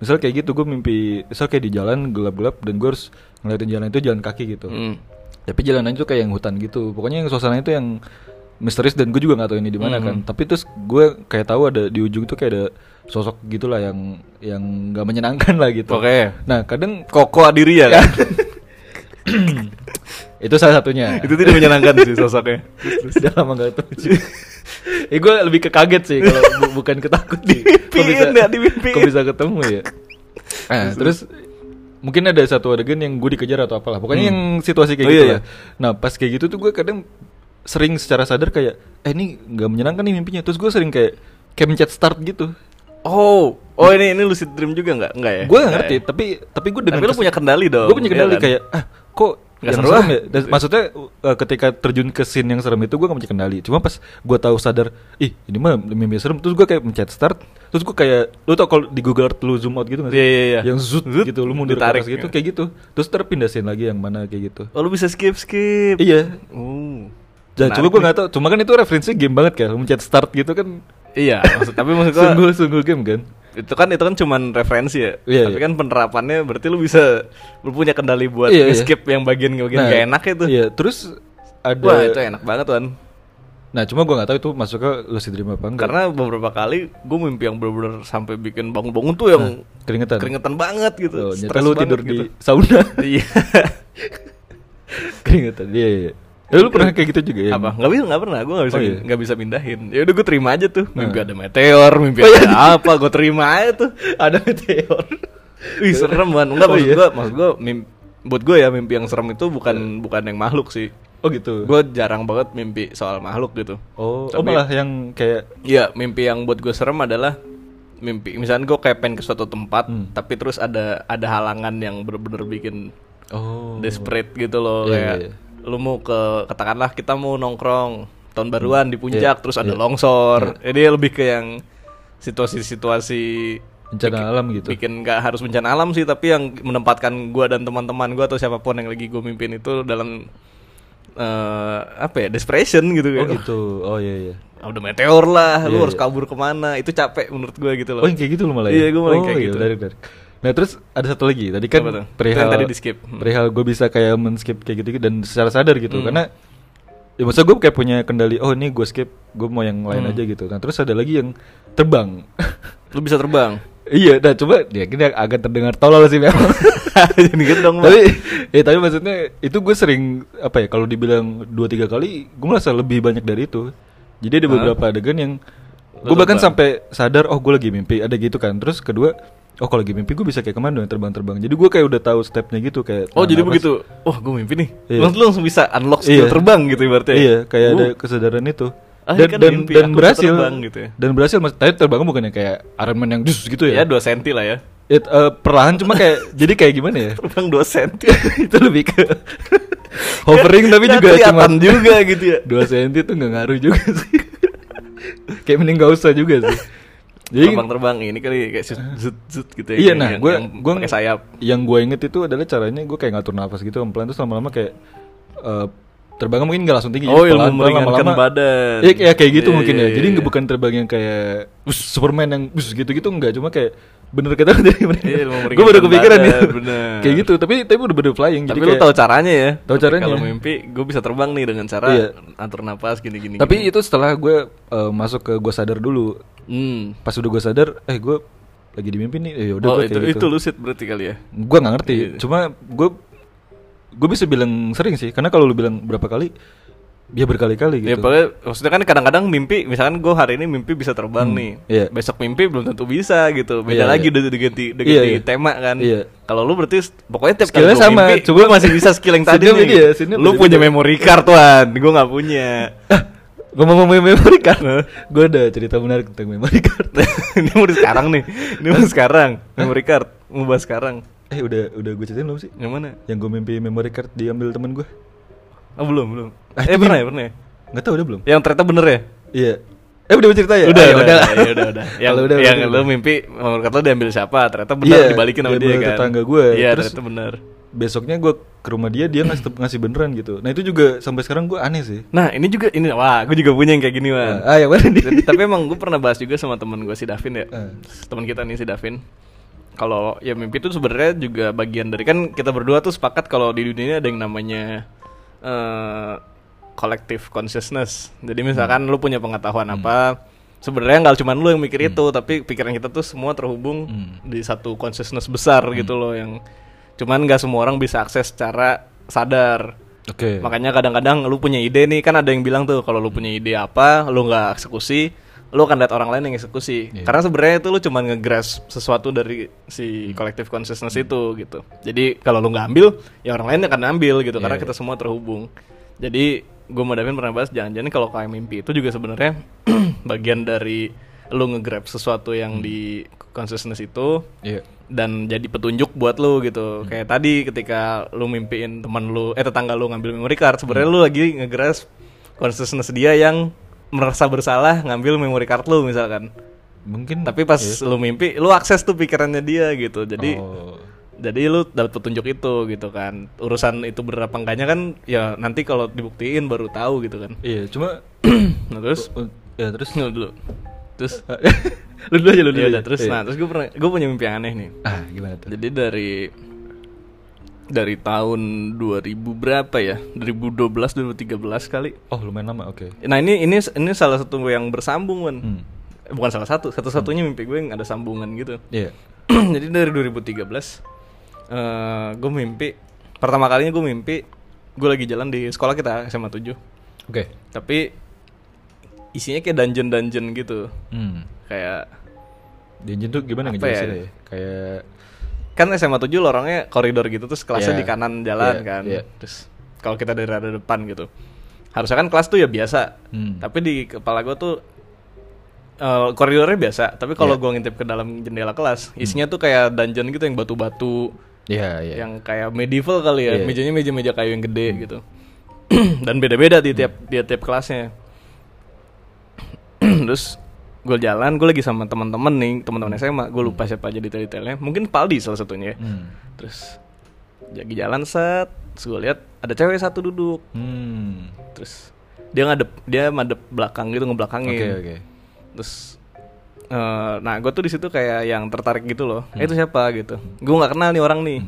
Misal kayak gitu gue mimpi, misal kayak di jalan gelap-gelap dan gue harus ngeliatin jalan itu jalan kaki gitu. Hmm. Tapi jalanannya tuh kayak yang hutan gitu. Pokoknya yang suasananya itu yang misterius dan gue juga nggak tahu ini di mana Hmm. kan. Tapi terus gue kayak tahu ada di ujung tuh kayak ada sosok gitulah yang yang nggak menyenangkan lah gitu. Oke. Nah kadang Koko Adiria kan? (laughs) itu salah satunya. itu tidak menyenangkan sih sosoknya. (laughs) Sudah lama gak ketemu. Eh gue lebih ke kaget sih kalau bu- bukan ketakut sih. (laughs) Kok bisa, ya, kok bisa ketemu ya? Nah, terus mungkin ada satu adegan yang gue dikejar atau apalah. Pokoknya Hmm. yang situasi kayak Oh, gitu iya, lah. Nah, pas kayak gitu tuh gue kadang sering secara sadar kayak eh ini nggak menyenangkan nih mimpinya. Terus gue sering kayak kayak mencet start gitu. Oh, oh ini ini lucid dream juga nggak? Nggak ya? gue ngerti, ya? tapi tapi gue dengan Tapi lu kes- punya kendali dong. Gue punya iya kendali kan? kayak ah kok Seru serem ah. ya? Dan maksudnya uh, ketika terjun ke scene yang serem itu gue gak punya kendali. Cuma pas gue tahu sadar, ih ini mah mimpi serem. Terus gue kayak mencet start. Terus gue kayak, lu tau kalau di Google Earth lu zoom out gitu gak sih? Iya, iya, iya. Yang zoot, Zoot, gitu, lu mundur atas gitu, ya. kayak gitu. Terus terpindah scene lagi yang mana kayak gitu. Oh lu bisa skip skip. Iya. Oh. Menarik cuma gue gak tau, cuma kan itu referensi game banget kan. Mencet start gitu kan. Iya, maksud, tapi maksud gua Sungguh sungguh game kan. Itu kan itu kan cuman referensi ya. Iya, tapi iya. kan penerapannya berarti lu bisa lu punya kendali buat Iya, iya. skip yang bagian-bagian Nah, gak enak itu. Iya, terus ada Wah, itu enak banget tuan. Nah, cuma gue gak tahu itu masuk ke lucid dream apa enggak. Karena beberapa kali gue mimpi yang bener-bener sampai bikin bangun-bangun tuh yang Nah, keringetan. keringetan banget gitu. Oh, lu tidur gitu. di sauna. Iya. (laughs) keringetan. Iya, iya. Eh, lu pernah kayak gitu juga ya? Apa? Nggak bisa, nggak pernah. Gue nggak bisa, Oh, iya. nggak bisa mindahin. Ya udah gue terima aja tuh. Mimpi Nah. ada meteor, mimpi Oh, iya. ada apa, gue terima aja tuh. Ada meteor. Wih serem banget. Enggak Oh, maksud iya? gue, maksud gue mimpi, buat gue ya mimpi yang serem itu bukan bukan yang makhluk sih. Oh gitu. Gue jarang banget mimpi soal makhluk gitu. oh, oh Tapi- malah yang kayak Iya, mimpi yang buat gue serem adalah mimpi. Misalnya gue kayak pengen ke suatu tempat, Hmm. tapi terus ada ada halangan yang bener-bener bikin oh. desperate gitu loh Iya, kayak iya, iya. Lu mau ke katakanlah kita mau nongkrong tahun baruan di puncak Iya, terus ada iya. longsor. Jadi lebih ke yang situasi-situasi Bencana bikin- alam gitu. Bikin nggak harus bencana alam sih, tapi yang menempatkan gua dan teman-teman gua atau siapa pun yang lagi gue mimpin itu dalam eh apa ya desperation gitu Oh kayak, gitu. Oh iya iya. "Ah, udah meteor lah, lu Iya, harus iya. kabur ke mana? Itu capek menurut gua gitu loh. Oh yang kayak gitu lu malah ya? Iya, gua malah oh, kayak iya, gitu. menarik, menarik. Nah terus ada satu lagi. Tadi kan Apa perihal tadi di-skip. Hmm. perihal gue bisa kayak men-skip kayak gitu dan secara sadar gitu. Hmm. Karena ya maksud gue kayak punya kendali. Oh ini gue skip, gue mau yang lain Hmm. aja gitu. Nah terus ada lagi yang terbang. Lu bisa terbang. (laughs) iya, nah coba ya ini agak terdengar tolol sih memang. (laughs) Jadi gitu dong. (laughs) tapi ya tapi maksudnya itu gue sering apa ya kalau dibilang dua tiga kali gue merasa lebih banyak dari itu jadi ada beberapa adegan yang gue bahkan sampai sadar oh gue lagi mimpi ada gitu kan terus kedua oh kalau lagi mimpi gue bisa kayak ke mana dong terbang-terbang jadi gue kayak udah tahu stepnya gitu kayak Oh jadi nafas. begitu. Oh gue mimpi nih. Iya. Langsung lu langsung bisa unlock skill Iya. terbang gitu ibaratnya. iya kayak ada Uh. kesadaran itu Ah, dan kan dan, mimpi, dan berhasil terbang gitu ya. dan berhasil mas tapi terbangnya bukannya kayak Iron Man yang dus gitu Ya ya 2 senti lah ya. It, eh, perlahan cuma kayak (laughs) jadi kayak gimana ya Terbang 2 senti. (laughs) itu lebih ke (laughs) hovering tapi juga cuma juga gitu ya. dua senti tuh nggak ngaruh juga sih kayak mending gak usah juga sih Terbang-terbang ini kali kayak zut (laughs) zut, zut gitu ya. iya nah gue gue pakai sayap. yang gue inget itu adalah caranya gue kayak ngatur nafas gitu pelan terus lama-lama kayak eh, terbangnya mungkin nggak langsung tinggi Oh, jadi ilmu pelan-pelan meringankan badan. Iya kayak kayak gitu Iya, mungkin iya, ya jadi iya. nggak bukan terbang yang kayak Superman yang bus gitu-gitu enggak cuma kayak bener kata dari ilmu gue baru kepikiran ya kayak gitu tapi tapi udah bener flying Tapi jadi lu kayak- tahu caranya ya. Tahu Tapi caranya. Kalau mimpi gue bisa terbang nih dengan cara Iya. atur gini-gini. tapi gini. itu setelah gue eh, masuk ke gue sadar dulu Hmm. pas udah gue sadar eh gue lagi di mimpi nih ya udah Oh itu kayak itu gitu. lucid berarti kali ya. gue nggak ngerti Iya. cuma gue gue bisa bilang sering sih karena kalau lu bilang berapa kali Ya berkali-kali Ya gitu. pokoknya maksudnya kan kadang-kadang mimpi misalkan gue hari ini mimpi bisa terbang Hmm, nih. iya. Besok mimpi belum tentu bisa gitu. Beda Iya, lagi iya. udah diganti udah Iya, ganti iya. tema kan. Iya. Kalau lu berarti pokoknya tiap Skillnya kali sama, mimpi, gue masih bisa skill yang (laughs) tadi nih. skill-nya lu punya memory card tuan, gue nggak punya. Ngomong-ngomong memory card, gue ada cerita menarik tentang memory card. (laughs) ini mau sekarang nih. Ini mau sekarang memory card. Mau bahas sekarang. eh udah udah gue ceritain belum sih? Yang mana? Yang gue mimpi memory card diambil temen gue. Oh belum belum. Ah, eh pernah ya pernah ya. Nggak tahu udah belum? Yang ternyata bener ya. Iya. Eh udah cerita ya? Udah, Ah, ya udah, udah. udah, udah, udah. (laughs) Yang, udah, yang udah, lu mimpi, menurut kata lu diambil siapa? Ternyata benar Iya, dibalikin sama dia kan. tetangga gue. Iya, ternyata benar. Besoknya gue ke rumah dia, dia ngasih ngasih beneran gitu. Nah itu juga sampai sekarang gue aneh sih. Nah, ini juga ini wah, gue juga punya yang kayak gini, Wan. Ah, yang mana nih? Tapi emang gue pernah bahas juga sama temen gue si Davin ya. Ah. Teman kita nih si Davin. Kalau ya mimpi itu sebenarnya juga bagian dari kan kita berdua tuh sepakat kalau di dunia ini ada yang namanya eh collective consciousness. Jadi misalkan lu punya pengetahuan apa, sebenarnya nggak cuma lu yang mikir itu, tapi pikiran kita tuh semua terhubung Hmm. di satu consciousness besar gitu loh yang cuman nggak semua orang bisa akses secara sadar. Oke. Makanya kadang-kadang lu punya ide nih kan ada yang bilang tuh kalau lu punya ide apa, lu nggak eksekusi, lu akan lihat orang lain yang eksekusi. Iya. Karena sebenarnya itu lu cuma ngegrasp sesuatu dari si collective consciousness itu gitu. Jadi kalau lu nggak ambil, ya orang lain akan ambil gitu karena Iya, kita semua terhubung. Jadi gue mau Davin pernah bahas jangan-jangan kalau kayak mimpi itu juga sebenarnya (clears throat) bagian dari lu ngegrab sesuatu yang di consciousness itu Iya. Dan jadi petunjuk buat lu Hmm. gitu. Kayak tadi ketika lu mimpiin teman lu eh tetangga lu ngambil memory card, sebenarnya Hmm. lu lagi ngegrasp consciousness dia yang merasa bersalah ngambil memory card lu misalkan. Mungkin. Tapi pas iya. lu mimpi, lu akses tuh pikirannya dia gitu. Jadi Oh. jadi lu dapat petunjuk itu gitu kan. Urusan itu bener apa enggaknya kan ya nanti kalau dibuktiin baru tahu gitu kan. Iya, cuma. (clears throat) Nah, terus Oh, ya terus. lu dulu. Terus (laughs) lu dulu aja lu dulu. ya aja. terus Iya. nah terus gue pernah gue punya mimpi yang aneh nih. Ah, gimana tuh? Jadi dari dari tahun 2000 berapa ya? 2012 2013 kali. Oh, lumayan lama. Oke. Nah, ini ini ini salah satu yang bersambung, Wan. Hmm. Bukan salah satu, satu-satunya mimpi gue yang ada sambungan gitu. Iya. (clears throat) Jadi dari 2013 eh gue mimpi pertama kalinya gue mimpi gue lagi jalan di sekolah kita SMA 7. Oke. Tapi isinya kayak dungeon-dungeon gitu. Hmm. Kayak Dungeon tuh gimana ngejelasin ya? ya? Kayak kan SMA 7 lorongnya koridor gitu terus kelasnya Iya. di kanan jalan Iya, kan. iya. Terus kalau kita dari rada depan gitu. Harusnya kan kelas tuh ya biasa. Hmm. Tapi di kepala gue tuh eh, koridornya biasa, tapi kalau. Hmm. gua ngintip ke dalam jendela kelas, isinya tuh kayak dungeon gitu yang batu-batu, Iya, iya. yang kayak medieval kali ya, Iya. mejanya meja-meja kayu yang gede gitu. (clears throat) Dan beda-beda di tiap Hmm. di tiap kelasnya. (clears throat) Terus gue jalan, gue lagi sama teman-teman nih, teman-teman SMA, gue lupa siapa aja detail-detailnya. Mungkin Paldi salah satunya. ya. Hmm. Terus lagi jalan set, terus gue lihat ada cewek satu duduk. Hmm. Terus dia ngadep dia madep belakang gitu ngebelakangin. Oke, oke. Terus eh, nah gue tuh di situ kayak yang tertarik gitu loh. Hmm. Eh, itu siapa gitu. Gue nggak kenal nih orang nih.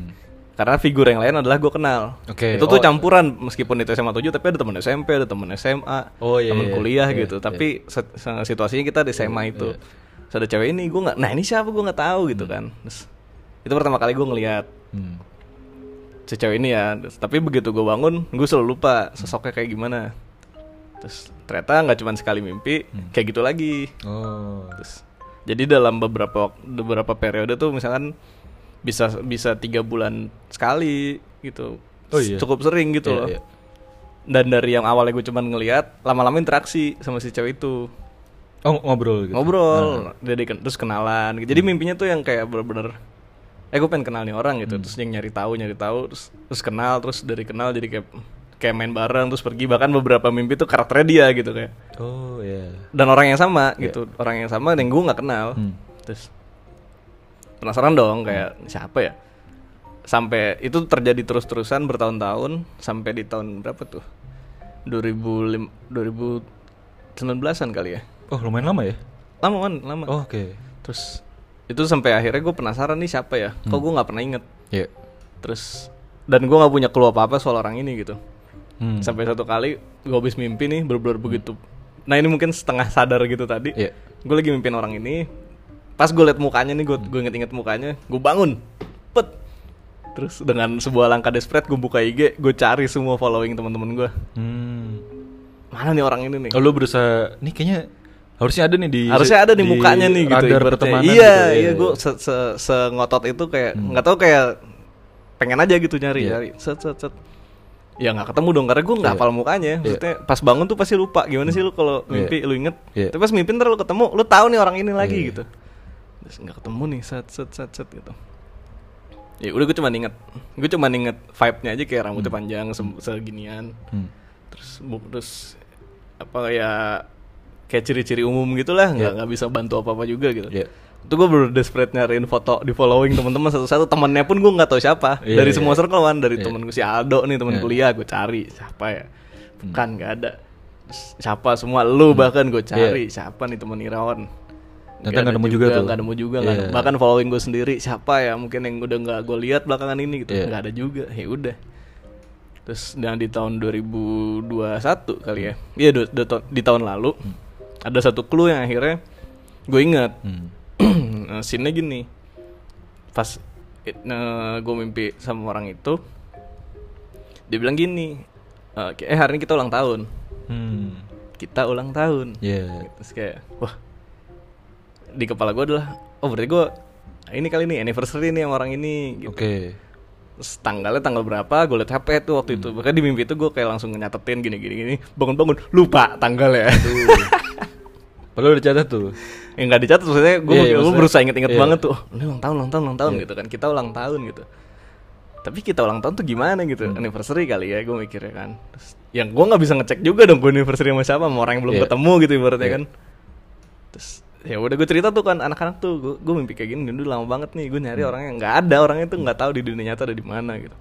Karena figur yang lain adalah gue kenal. Oke, Itu tuh oh. campuran meskipun itu SMA 7 tapi ada teman SMP, ada teman SMA, Oh, iya, teman iya, kuliah iya, gitu. iya. Tapi situasinya kita di SMA itu. iya. Terus ada cewek ini gue nggak. Nah ini siapa gue nggak tahu gitu kan. Terus itu pertama kali gue ngelihat Hmm. si cewek ini ya Terus- tapi begitu gue bangun gue selalu lupa sosoknya kayak gimana terus ternyata nggak cuma sekali mimpi Hmm. kayak gitu lagi Oh. terus jadi dalam beberapa beberapa periode tuh misalkan bisa bisa tiga bulan sekali gitu. Oh iya. cukup sering gitu Iya, loh. iya. dan dari yang awalnya gue cuman ngelihat lama-lama interaksi sama si cewek itu. Oh, ngobrol gitu. ngobrol. Jadi ken- terus kenalan jadi mimpinya tuh yang kayak bener-bener eh gue pengen kenal nih orang gitu. Terus yang nyari tahu nyari tahu terus terus kenal terus dari kenal jadi kayak kayak main bareng terus pergi. Bahkan beberapa mimpi tuh karakternya dia gitu kayak. Oh, iya. dan orang yang sama gitu. Orang yang sama yang gue nggak kenal. Hmm. terus penasaran dong kayak siapa ya? Sampai itu terjadi terus-terusan bertahun-tahun sampai di tahun berapa tuh? 2005 2019an kali ya. Oh, lumayan lama ya? lama kan lama. Oh, oke. terus itu sampai akhirnya gue penasaran nih siapa ya? Kok gue nggak pernah inget? Iya. terus dan gue nggak punya clue apa apa soal orang ini gitu. Hmm. sampai satu kali gue habis mimpi nih bener-bener begitu. Nah ini mungkin setengah sadar gitu tadi. Iya. gue lagi mimpin orang ini pas gue liat mukanya nih gue gue inget-inget mukanya gue bangun pet terus dengan sebuah langkah desperate gue buka IG gue cari semua following teman-teman gue Hmm. mana nih orang ini nih Oh, lu berusaha nih kayaknya harusnya ada nih di harusnya ada nih di mukanya nih gitu pertemanan iya gitu, iya gue se, se, se ngotot itu kayak Hmm. nggak tahu kayak pengen aja gitu nyari Iya. nyari set set set ya nggak ketemu dong karena gue nggak Iya. hafal mukanya maksudnya pas bangun tuh pasti lupa gimana sih lu kalau Iya. mimpi lu inget Iya. tapi pas mimpi ntar lu ketemu lu tahu nih orang ini lagi Iya. gitu terus nggak ketemu nih set set set set gitu ya udah gue cuma inget gue cuma inget vibe nya aja kayak rambutnya panjang se- seginian Hmm. terus bu- terus apa ya kayak ciri-ciri umum gitulah nggak Iya. nggak bisa bantu apa apa juga gitu Iya. itu gue baru desperate nyariin foto di following teman-teman satu-satu temennya pun gue nggak tahu siapa Iya, dari iya. semua circle kan dari Iya. temen gue si Aldo nih temen Iya. kuliah gue cari siapa ya bukan nggak ada Terus siapa semua lu bahkan gue cari siapa nih temen Irawan Hmm. Ternyata nggak nemu juga tuh. nggak nemu juga nggak Iya. nemu. bahkan following gue sendiri siapa ya mungkin yang udah nggak gue lihat belakangan ini gitu Iya. nggak ada juga ya udah terus dan di tahun 2021 kali ya iya du- du- di tahun lalu ada satu clue yang akhirnya gue ingat Hmm. nah, (clears throat) scene-nya gini pas gue mimpi sama orang itu dia bilang gini eh eh, hari ini kita ulang tahun Hmm. kita ulang tahun Iya. terus kayak wah di kepala gue adalah oh berarti gue ini kali ini anniversary nih sama orang ini gitu. Oke. Terus tanggalnya tanggal berapa gue liat HP tuh waktu itu bahkan di mimpi itu gue kayak langsung nyatetin gini gini gini bangun bangun lupa tanggalnya Padahal udah catat tuh. yang nggak dicatat maksudnya gue iya, maksudnya- berusaha inget-inget iya. banget tuh ini ulang tahun ulang tahun ulang tahun Iya. gitu kan kita ulang tahun gitu tapi kita ulang tahun tuh gimana gitu Hmm. anniversary kali ya gue mikirnya kan Terus, yang gue nggak bisa ngecek juga dong gue anniversary sama siapa sama orang yang belum Iya. ketemu gitu ibaratnya Iya. kan terus ya udah gue cerita tuh kan anak-anak tuh gue gue mimpi kayak gini dulu lama banget nih gue nyari Hmm. orangnya nggak ada orangnya tuh nggak tahu di dunia nyata ada di mana gitu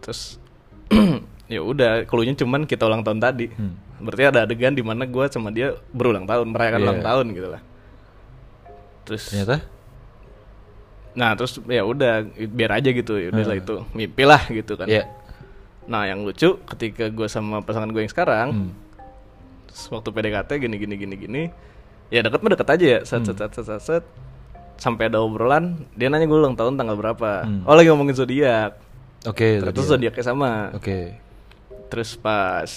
terus (clears throat) ya udah keluarnya cuman kita ulang tahun tadi Hmm. berarti ada adegan di mana gue sama dia berulang tahun merayakan Iya. ulang tahun gitu lah terus Ternyata nah terus ya udah biar aja gitu ya udah lah Hmm. itu mimpi lah gitu kan Iya. nah yang lucu ketika gue sama pasangan gue yang sekarang Hmm. waktu PDKT gini gini gini gini ya deket mah deket aja ya set set Hmm. set set, set, set. sampai ada obrolan dia nanya gue ulang tahun tanggal berapa Hmm. oh lagi ngomongin zodiak Oke. tadi ya. zodiaknya sama Oke. terus pas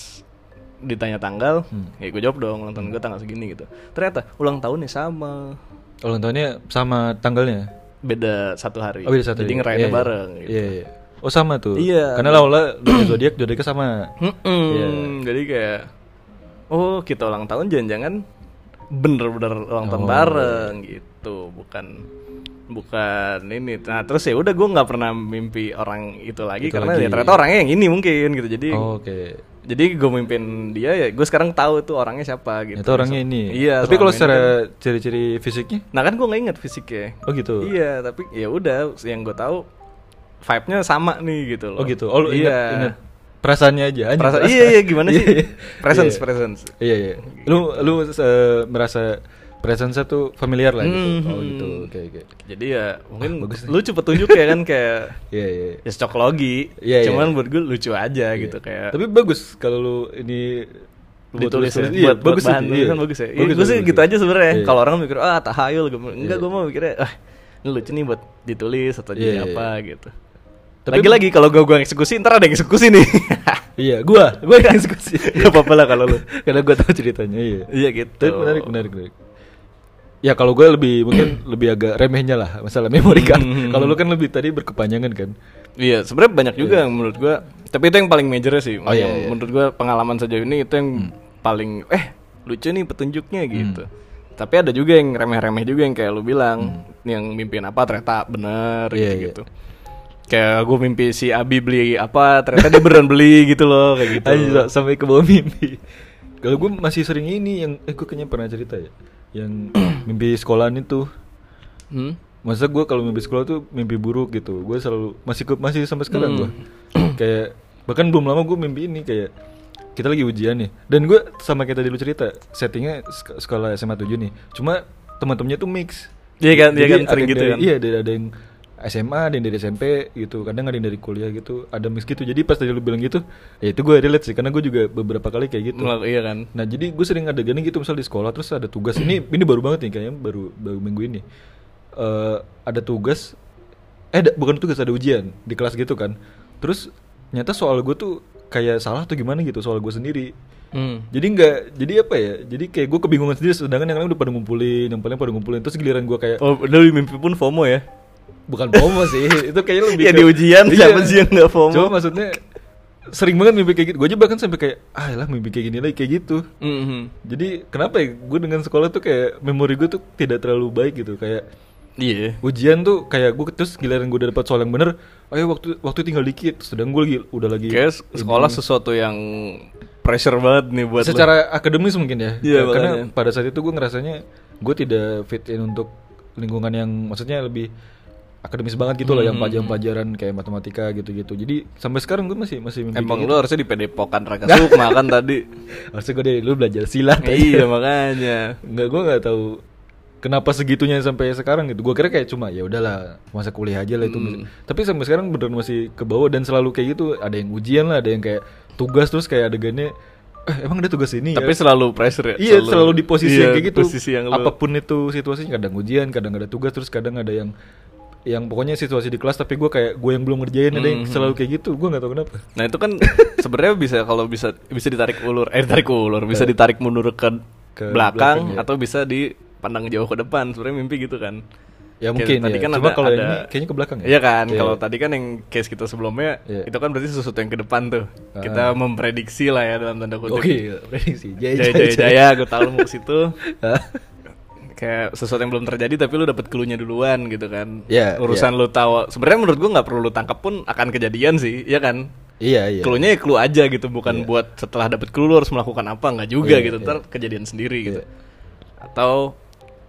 ditanya tanggal Hmm. ya gue jawab dong ulang tahun gue tanggal segini gitu ternyata ulang tahunnya sama Ulang tahunnya sama tanggalnya. beda satu hari Oh, beda satu. jadi ya? ngerayainnya Iya, iya. bareng gitu. Iya, iya. Oh, sama tuh. Iya. Karena Laula (clears throat) dari zodiak zodiaknya sama. Mm-mm. Iya. Jadi kayak oh kita ulang tahun jangan-jangan bener-bener ulang tahun Oh, bareng gitu, bukan bukan ini. Nah terus ya udah gue nggak pernah mimpi orang itu lagi Itu karena lagi. ya ternyata orangnya yang ini mungkin gitu. Jadi Oh, Oke. jadi gue mimpin dia ya gue sekarang tahu tuh orangnya siapa gitu. Itu orangnya ini. Iya. Tapi kalau secara kan- ciri-ciri fisiknya? nah kan gue nggak inget fisiknya. Oh gitu. Iya tapi ya udah yang gue tahu vibe-nya sama nih gitu loh. Oh gitu. Oh lu inget, iya. inget perasaannya aja. anjing, Perasa- perasaan. iya iya gimana sih? Iya, iya. presence Iya. presence. Iya iya. Lu lu eh, merasa presence tuh familiar lah gitu. Hmm. Oh gitu. Oke oke. Jadi ya mungkin Wah, bagus nih. lu cepet tunjuk ya kan kayak Iya iya. ya. Iya, iya. Cuman buat gue lucu aja Iya. gitu kayak Tapi bagus kalau lu ini buat ditulis ya. Iya, buat, buat bagus bahan sih, tulisan iya. bagus ya. Iya, Bagus, gue sih bagus, gitu bagus. aja sebenarnya. Iya. Kalau orang mikir ah tahayul gue enggak Iya. gue mau mikirnya ah ini lucu nih buat ditulis atau Iya, jadi iya. apa gitu. Tapi- Lagi-lagi kalau gue gue eksekusi ntar ada yang eksekusi nih. (laughs) Iya, gua, gua yang eksekusi. (laughs) Gak apa-apa lah kalau lu. (laughs) Karena gua tahu ceritanya, iya. Iya gitu. Tapi menarik, menarik, menarik. Ya kalau gue lebih mungkin (clears throat) lebih agak remehnya lah masalah memori kan. Hmm. Kalau lu kan lebih tadi berkepanjangan kan. Iya, sebenarnya banyak juga yang menurut gua. Tapi itu yang paling major sih. Oh, iya, yang iya. menurut gua pengalaman sejauh ini itu yang paling eh lucu nih petunjuknya gitu. Hmm. Tapi ada juga yang remeh-remeh juga yang kayak lu bilang, yang mimpiin apa ternyata bener Hmm. Iya, gitu, gitu. Kayak gue mimpi si Abi beli apa, ternyata dia beneran beli gitu loh, kayak gitu. Ayo sampai ke bawah mimpi. Kalau gue masih sering ini yang eh gue kayaknya pernah cerita ya. Yang (clears throat) mimpi sekolahan itu. Hmm? Masa gue kalau mimpi sekolah tuh mimpi buruk gitu. Gue selalu masih masih sampai sekarang Hmm. gue. (clears throat) kayak bahkan belum lama gue mimpi ini kayak kita lagi ujian nih. Dan gue sama kayak tadi lu cerita, settingnya sek- sekolah SMA 7 nih. Cuma teman-temannya tuh mix. Iya kan, iya kan, sering gitu dari- kan. Iya, ada, ada yang SMA, ada yang dari SMP gitu. Kadang ada yang dari kuliah gitu. Ada mix gitu. Jadi pas tadi lu bilang gitu, ya itu gue relate sih karena gue juga beberapa kali kayak gitu. Melak- iya kan. Nah jadi gue sering ada gini gitu misal di sekolah terus ada tugas ini ini baru banget nih kayaknya baru baru minggu ini Eh ada tugas eh da- bukan tugas ada ujian di kelas gitu kan terus nyata soal gue tuh kayak salah tuh gimana gitu soal gue sendiri Hmm. Jadi nggak, jadi apa ya? Jadi kayak gue kebingungan sendiri. Sedangkan yang lain udah pada ngumpulin, yang paling pada ngumpulin. Terus giliran gue kayak Oh, dari mimpi pun FOMO ya? Bukan FOMO sih, (laughs) itu kayaknya lebih Ya ke- di ujian Iya. siapa sih yang nggak FOMO? Cuma maksudnya sering banget mimpi kayak gitu. Gue aja bahkan sampai kayak ah lah mimpi kayak gini lagi kayak gitu. Mhm. Jadi kenapa ya? Gue dengan sekolah tuh kayak memori gue tuh tidak terlalu baik gitu. Kayak Iya. ujian tuh kayak gue terus giliran gue udah dapat soal yang bener, ayo waktu waktu tinggal dikit. Sedang gue lagi udah lagi Kayak sekolah sesuatu yang pressure banget nih buat lo. secara akademis mungkin ya. Iya, Ya, karena pada saat itu gue ngerasanya gue tidak fit in untuk lingkungan yang maksudnya lebih akademis banget gitu loh yang Hmm. pelajaran-pelajaran kayak matematika gitu-gitu. Jadi sampai sekarang gue masih masih Emang kayak lu gitu. harusnya di Padepokan Raka Sukma kan tadi. (laughs) harusnya gue dari dulu belajar silat. iya (laughs) makanya. Nggak gue nggak tahu kenapa segitunya sampai sekarang gitu. Gue kira kayak cuma ya udahlah masa kuliah aja lah itu. Hmm. Tapi sampai sekarang beneran masih ke bawah dan selalu kayak gitu. Ada yang ujian lah, ada yang kayak tugas terus kayak adegannya eh emang ada tugas ini Tapi ya? selalu pressure ya. Iya selalu, di posisi iya, yang kayak gitu. Posisi yang lu- Apa pun itu situasinya kadang ujian, kadang ada tugas, terus kadang ada yang yang pokoknya situasi di kelas tapi gue kayak gue yang belum ngerjain ada yang Mhm. selalu kayak gitu gue nggak tahu kenapa Nah itu kan (laughs) sebenarnya bisa kalau bisa bisa ditarik ulur, eh ditarik ulur, bisa ditarik mundur ke, Ke belakang, belakang, ya. atau bisa dipandang jauh ke depan. Sebenarnya mimpi gitu kan. ya Kayak mungkin tadi ya kan cuma ada- kalau ada- ini kayaknya ke belakang ya Iya kan, Iya. kalau tadi kan yang case kita sebelumnya Iya. itu kan berarti sesuatu yang ke depan tuh. Ah. Kita memprediksi lah ya dalam tanda kutip. oke (laughs) prediksi jaya Jaya jaya jaya, gue tahu mau ke situ. (laughs) Kayak sesuatu yang belum terjadi tapi lu dapat clue-nya duluan gitu kan. Iya, Urusan lu tahu. Sebenarnya menurut gua nggak perlu lu tangkap pun akan kejadian sih, ya kan? iya iya Clue-nya ya clue aja gitu, bukan Iya. buat setelah dapet clue lu harus melakukan apa, nggak juga Iya, gitu. iya. Ntar kejadian sendiri gitu. Iya. Atau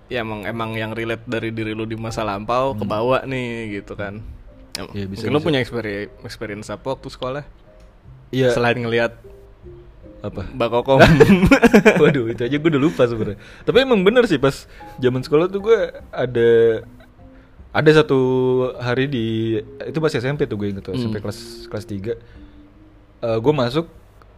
ya emang emang yang relate dari diri lu di masa lampau kebawa nih gitu kan. Ya, Iya, bisa, mungkin lu bisa. punya experience, experience apa waktu sekolah? iya Selain ngelihat apa Mbak Kokom. (laughs) Waduh itu aja gue udah lupa sebenarnya. Tapi emang bener sih pas zaman sekolah tuh gue ada ada satu hari di itu masih SMP tuh gue inget tuh SMP kelas kelas 3 gue masuk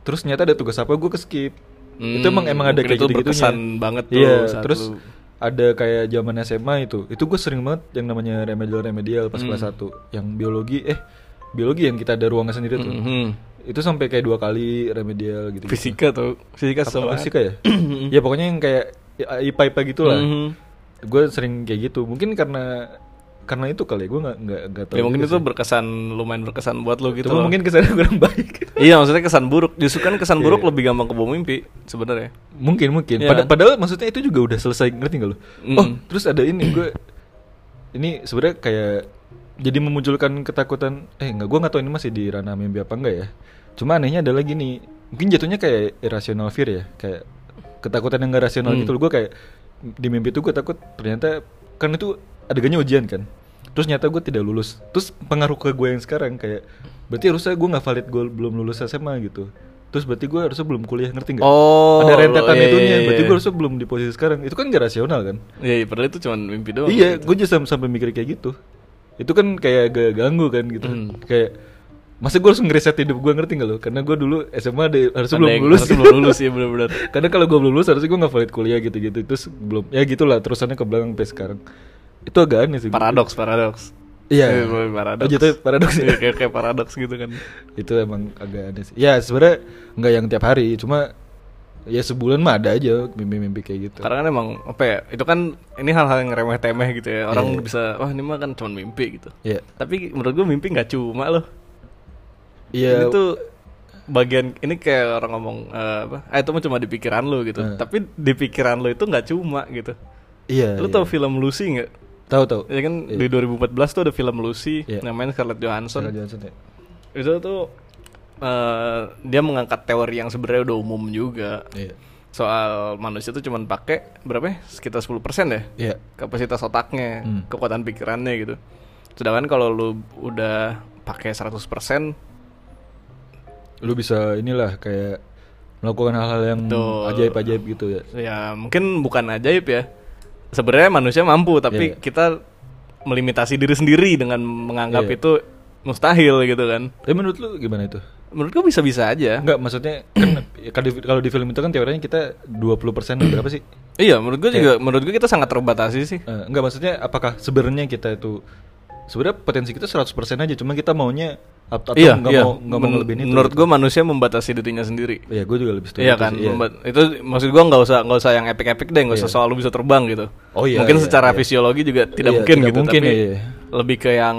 terus ternyata ada tugas apa gue ke skip. itu emang emang ada Hmm, kayak itu gitu berkesan banget tuh Iya, saat terus lu- ada kayak zaman SMA itu. Itu gue sering banget yang namanya remedial remedial pas Hmm. kelas 1 yang biologi eh biologi yang kita ada ruangan sendiri tuh. Mhm. Itu sampai kayak dua kali remedial gitu. Fisika tuh, fisika sama apa fisika ya? (clears throat) ya pokoknya yang kayak IPA IPA gitu lah. Mhm. Gue sering kayak gitu. Mungkin karena karena itu kali ya gue nggak nggak nggak tahu. Ya mungkin itu sih. berkesan lumayan berkesan buat lo gitu. Cuma loh. mungkin kesannya kurang (laughs) baik. Iya maksudnya kesan buruk. Justru kan kesan buruk Iya. lebih gampang kebawa mimpi sebenarnya. mungkin mungkin. Iya Pada- padahal maksudnya itu juga udah selesai ngerti nggak lo? Oh Mm-mm. terus ada ini gue ini sebenarnya kayak jadi memunculkan ketakutan. Eh nggak gue nggak tahu ini masih di ranah mimpi apa enggak ya. Cuma anehnya adalah gini. Mungkin jatuhnya kayak irrational fear ya. Kayak ketakutan yang gak rasional Hmm. gitu loh. Gue kayak di mimpi itu gue takut ternyata kan itu adegannya ujian kan. Terus nyata gue tidak lulus. Terus pengaruh ke gue yang sekarang kayak berarti harusnya gue nggak valid gue belum lulus SMA gitu. Terus berarti gue harusnya belum kuliah ngerti nggak? Oh, ada rentetan iya, itunya. iya, Berarti iya. gue harusnya belum di posisi sekarang. Itu kan gak rasional kan? Iya, iya, padahal itu cuma mimpi doang. iya, gitu. gue sam- sampai mikir kayak gitu. Itu kan kayak agak ganggu kan gitu. Hmm. Kayak masa gue harus ngereset hidup gue ngerti gak lo? Karena gue dulu SMA ada, Ada belum lulus. harusnya belum lulus ya benar-benar. (laughs) Karena kalau gue belum lulus harusnya gue gak valid kuliah gitu-gitu. Terus belum ya gitulah terusannya ke belakang sampai sekarang. Itu agak aneh sih. Paradoks, paradoks. Iya. Iya, paradoks. Oh, paradoks ya? Kayak, kayak paradoks gitu kan. itu emang agak aneh sih. Ya sebenarnya nggak yang tiap hari, cuma ya sebulan mah ada aja mimpi-mimpi kayak gitu. Karena kan emang apa ya? Itu kan ini hal-hal yang remeh temeh gitu ya. Orang Iya. bisa wah ini mah kan cuma mimpi gitu. Iya. Tapi menurut gue mimpi nggak cuma loh. Iya. Ini tuh bagian ini kayak orang ngomong eh, apa? Ah itu mah cuma di pikiran lo gitu. Eh. Tapi di pikiran lo itu nggak cuma gitu. Iya. Lu iya. tau film Lucy nggak? Tahu tahu. Ya kan Iya. di 2014 tuh ada film Lucy Iya. namanya Scarlett Johansson. Sarah Johansson ya. Itu tuh eh, dia mengangkat teori yang sebenarnya udah umum juga Iya. soal manusia tuh cuman pakai berapa ya? Sekitar 10% ya Iya. kapasitas otaknya, Hmm. kekuatan pikirannya gitu. Sedangkan kalau lu udah pakai 100% Lu bisa inilah kayak melakukan hal-hal yang ajaib-ajaib gitu ya. ya mungkin bukan ajaib ya. Sebenarnya manusia mampu tapi Iya. kita melimitasi diri sendiri dengan menganggap Iya. itu mustahil gitu kan. Tapi menurut lu gimana itu? Menurut gue bisa-bisa aja. Enggak, maksudnya kan (clears throat) kalau di, film itu kan teorinya kita 20% berapa sih? Iya, menurut gue juga menurut gue kita sangat terbatasi sih. Eh, enggak maksudnya apakah sebenarnya kita itu sebenarnya potensi kita 100% aja cuma kita maunya atau iya, nggak iya. mau nggak mau Men- ngelebihin itu menurut gue manusia membatasi dirinya sendiri Iya, gue juga lebih setuju Iya kan, sih, iya. itu maksud gua nggak usah nggak usah yang epic-epic deh, nggak usah Iya. soal lu bisa terbang gitu. Oh iya, mungkin iya, secara iya. fisiologi juga tidak Iya, mungkin tidak gitu, mungkin, tapi iya, iya. Lebih ke yang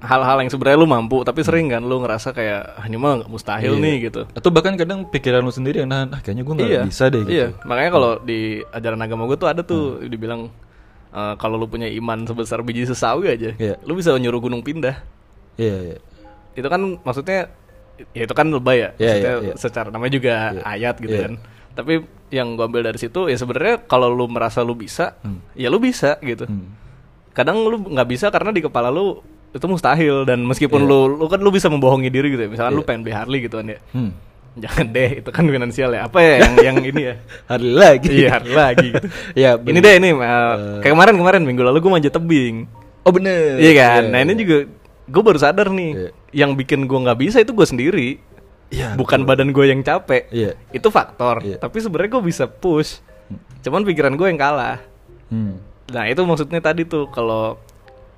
hal-hal yang sebenarnya lu mampu, tapi sering kan lu ngerasa kayak "Ah, ini mah mustahil Iya. nih gitu. Atau bahkan kadang pikiran lu sendiri yang nahan, ah kayaknya gue nggak iya, bisa deh gitu. Iya, makanya kalau di ajaran agama gue tuh ada tuh dibilang eh, kalau lu punya iman sebesar biji sesawi aja, Iya. lu bisa nyuruh gunung pindah. Iya, iya. Itu kan maksudnya ya itu kan lebay ya, maksudnya iya, iya. secara namanya juga Iya. ayat gitu Iya. kan. Tapi yang gua ambil dari situ ya sebenarnya kalau lu merasa lu bisa, Hmm. ya lu bisa gitu. Hmm. Kadang lu nggak bisa karena di kepala lu itu mustahil dan meskipun Iya. lu lu kan lu bisa membohongi diri gitu ya. Misalkan lu Iya. pengen beli Harley gitu kan ya. Hmm. Jangan deh, itu kan finansial ya. Apa ya yang yang ini ya? (laughs) Hari lagi. Iya, Harley lagi gitu. (laughs) Iya, ini bener. deh ini uh, kayak kemarin kemarin minggu lalu gue manjat tebing. Oh bener. Iya kan? Nah, ini juga gue baru sadar nih, Iya. yang bikin gue nggak bisa itu gue sendiri. Iya. Bukan badan gue yang capek. Iya. Itu faktor. Iya. Tapi sebenarnya gue bisa push. Cuman pikiran gue yang kalah. Hmm. Nah, itu maksudnya tadi tuh kalau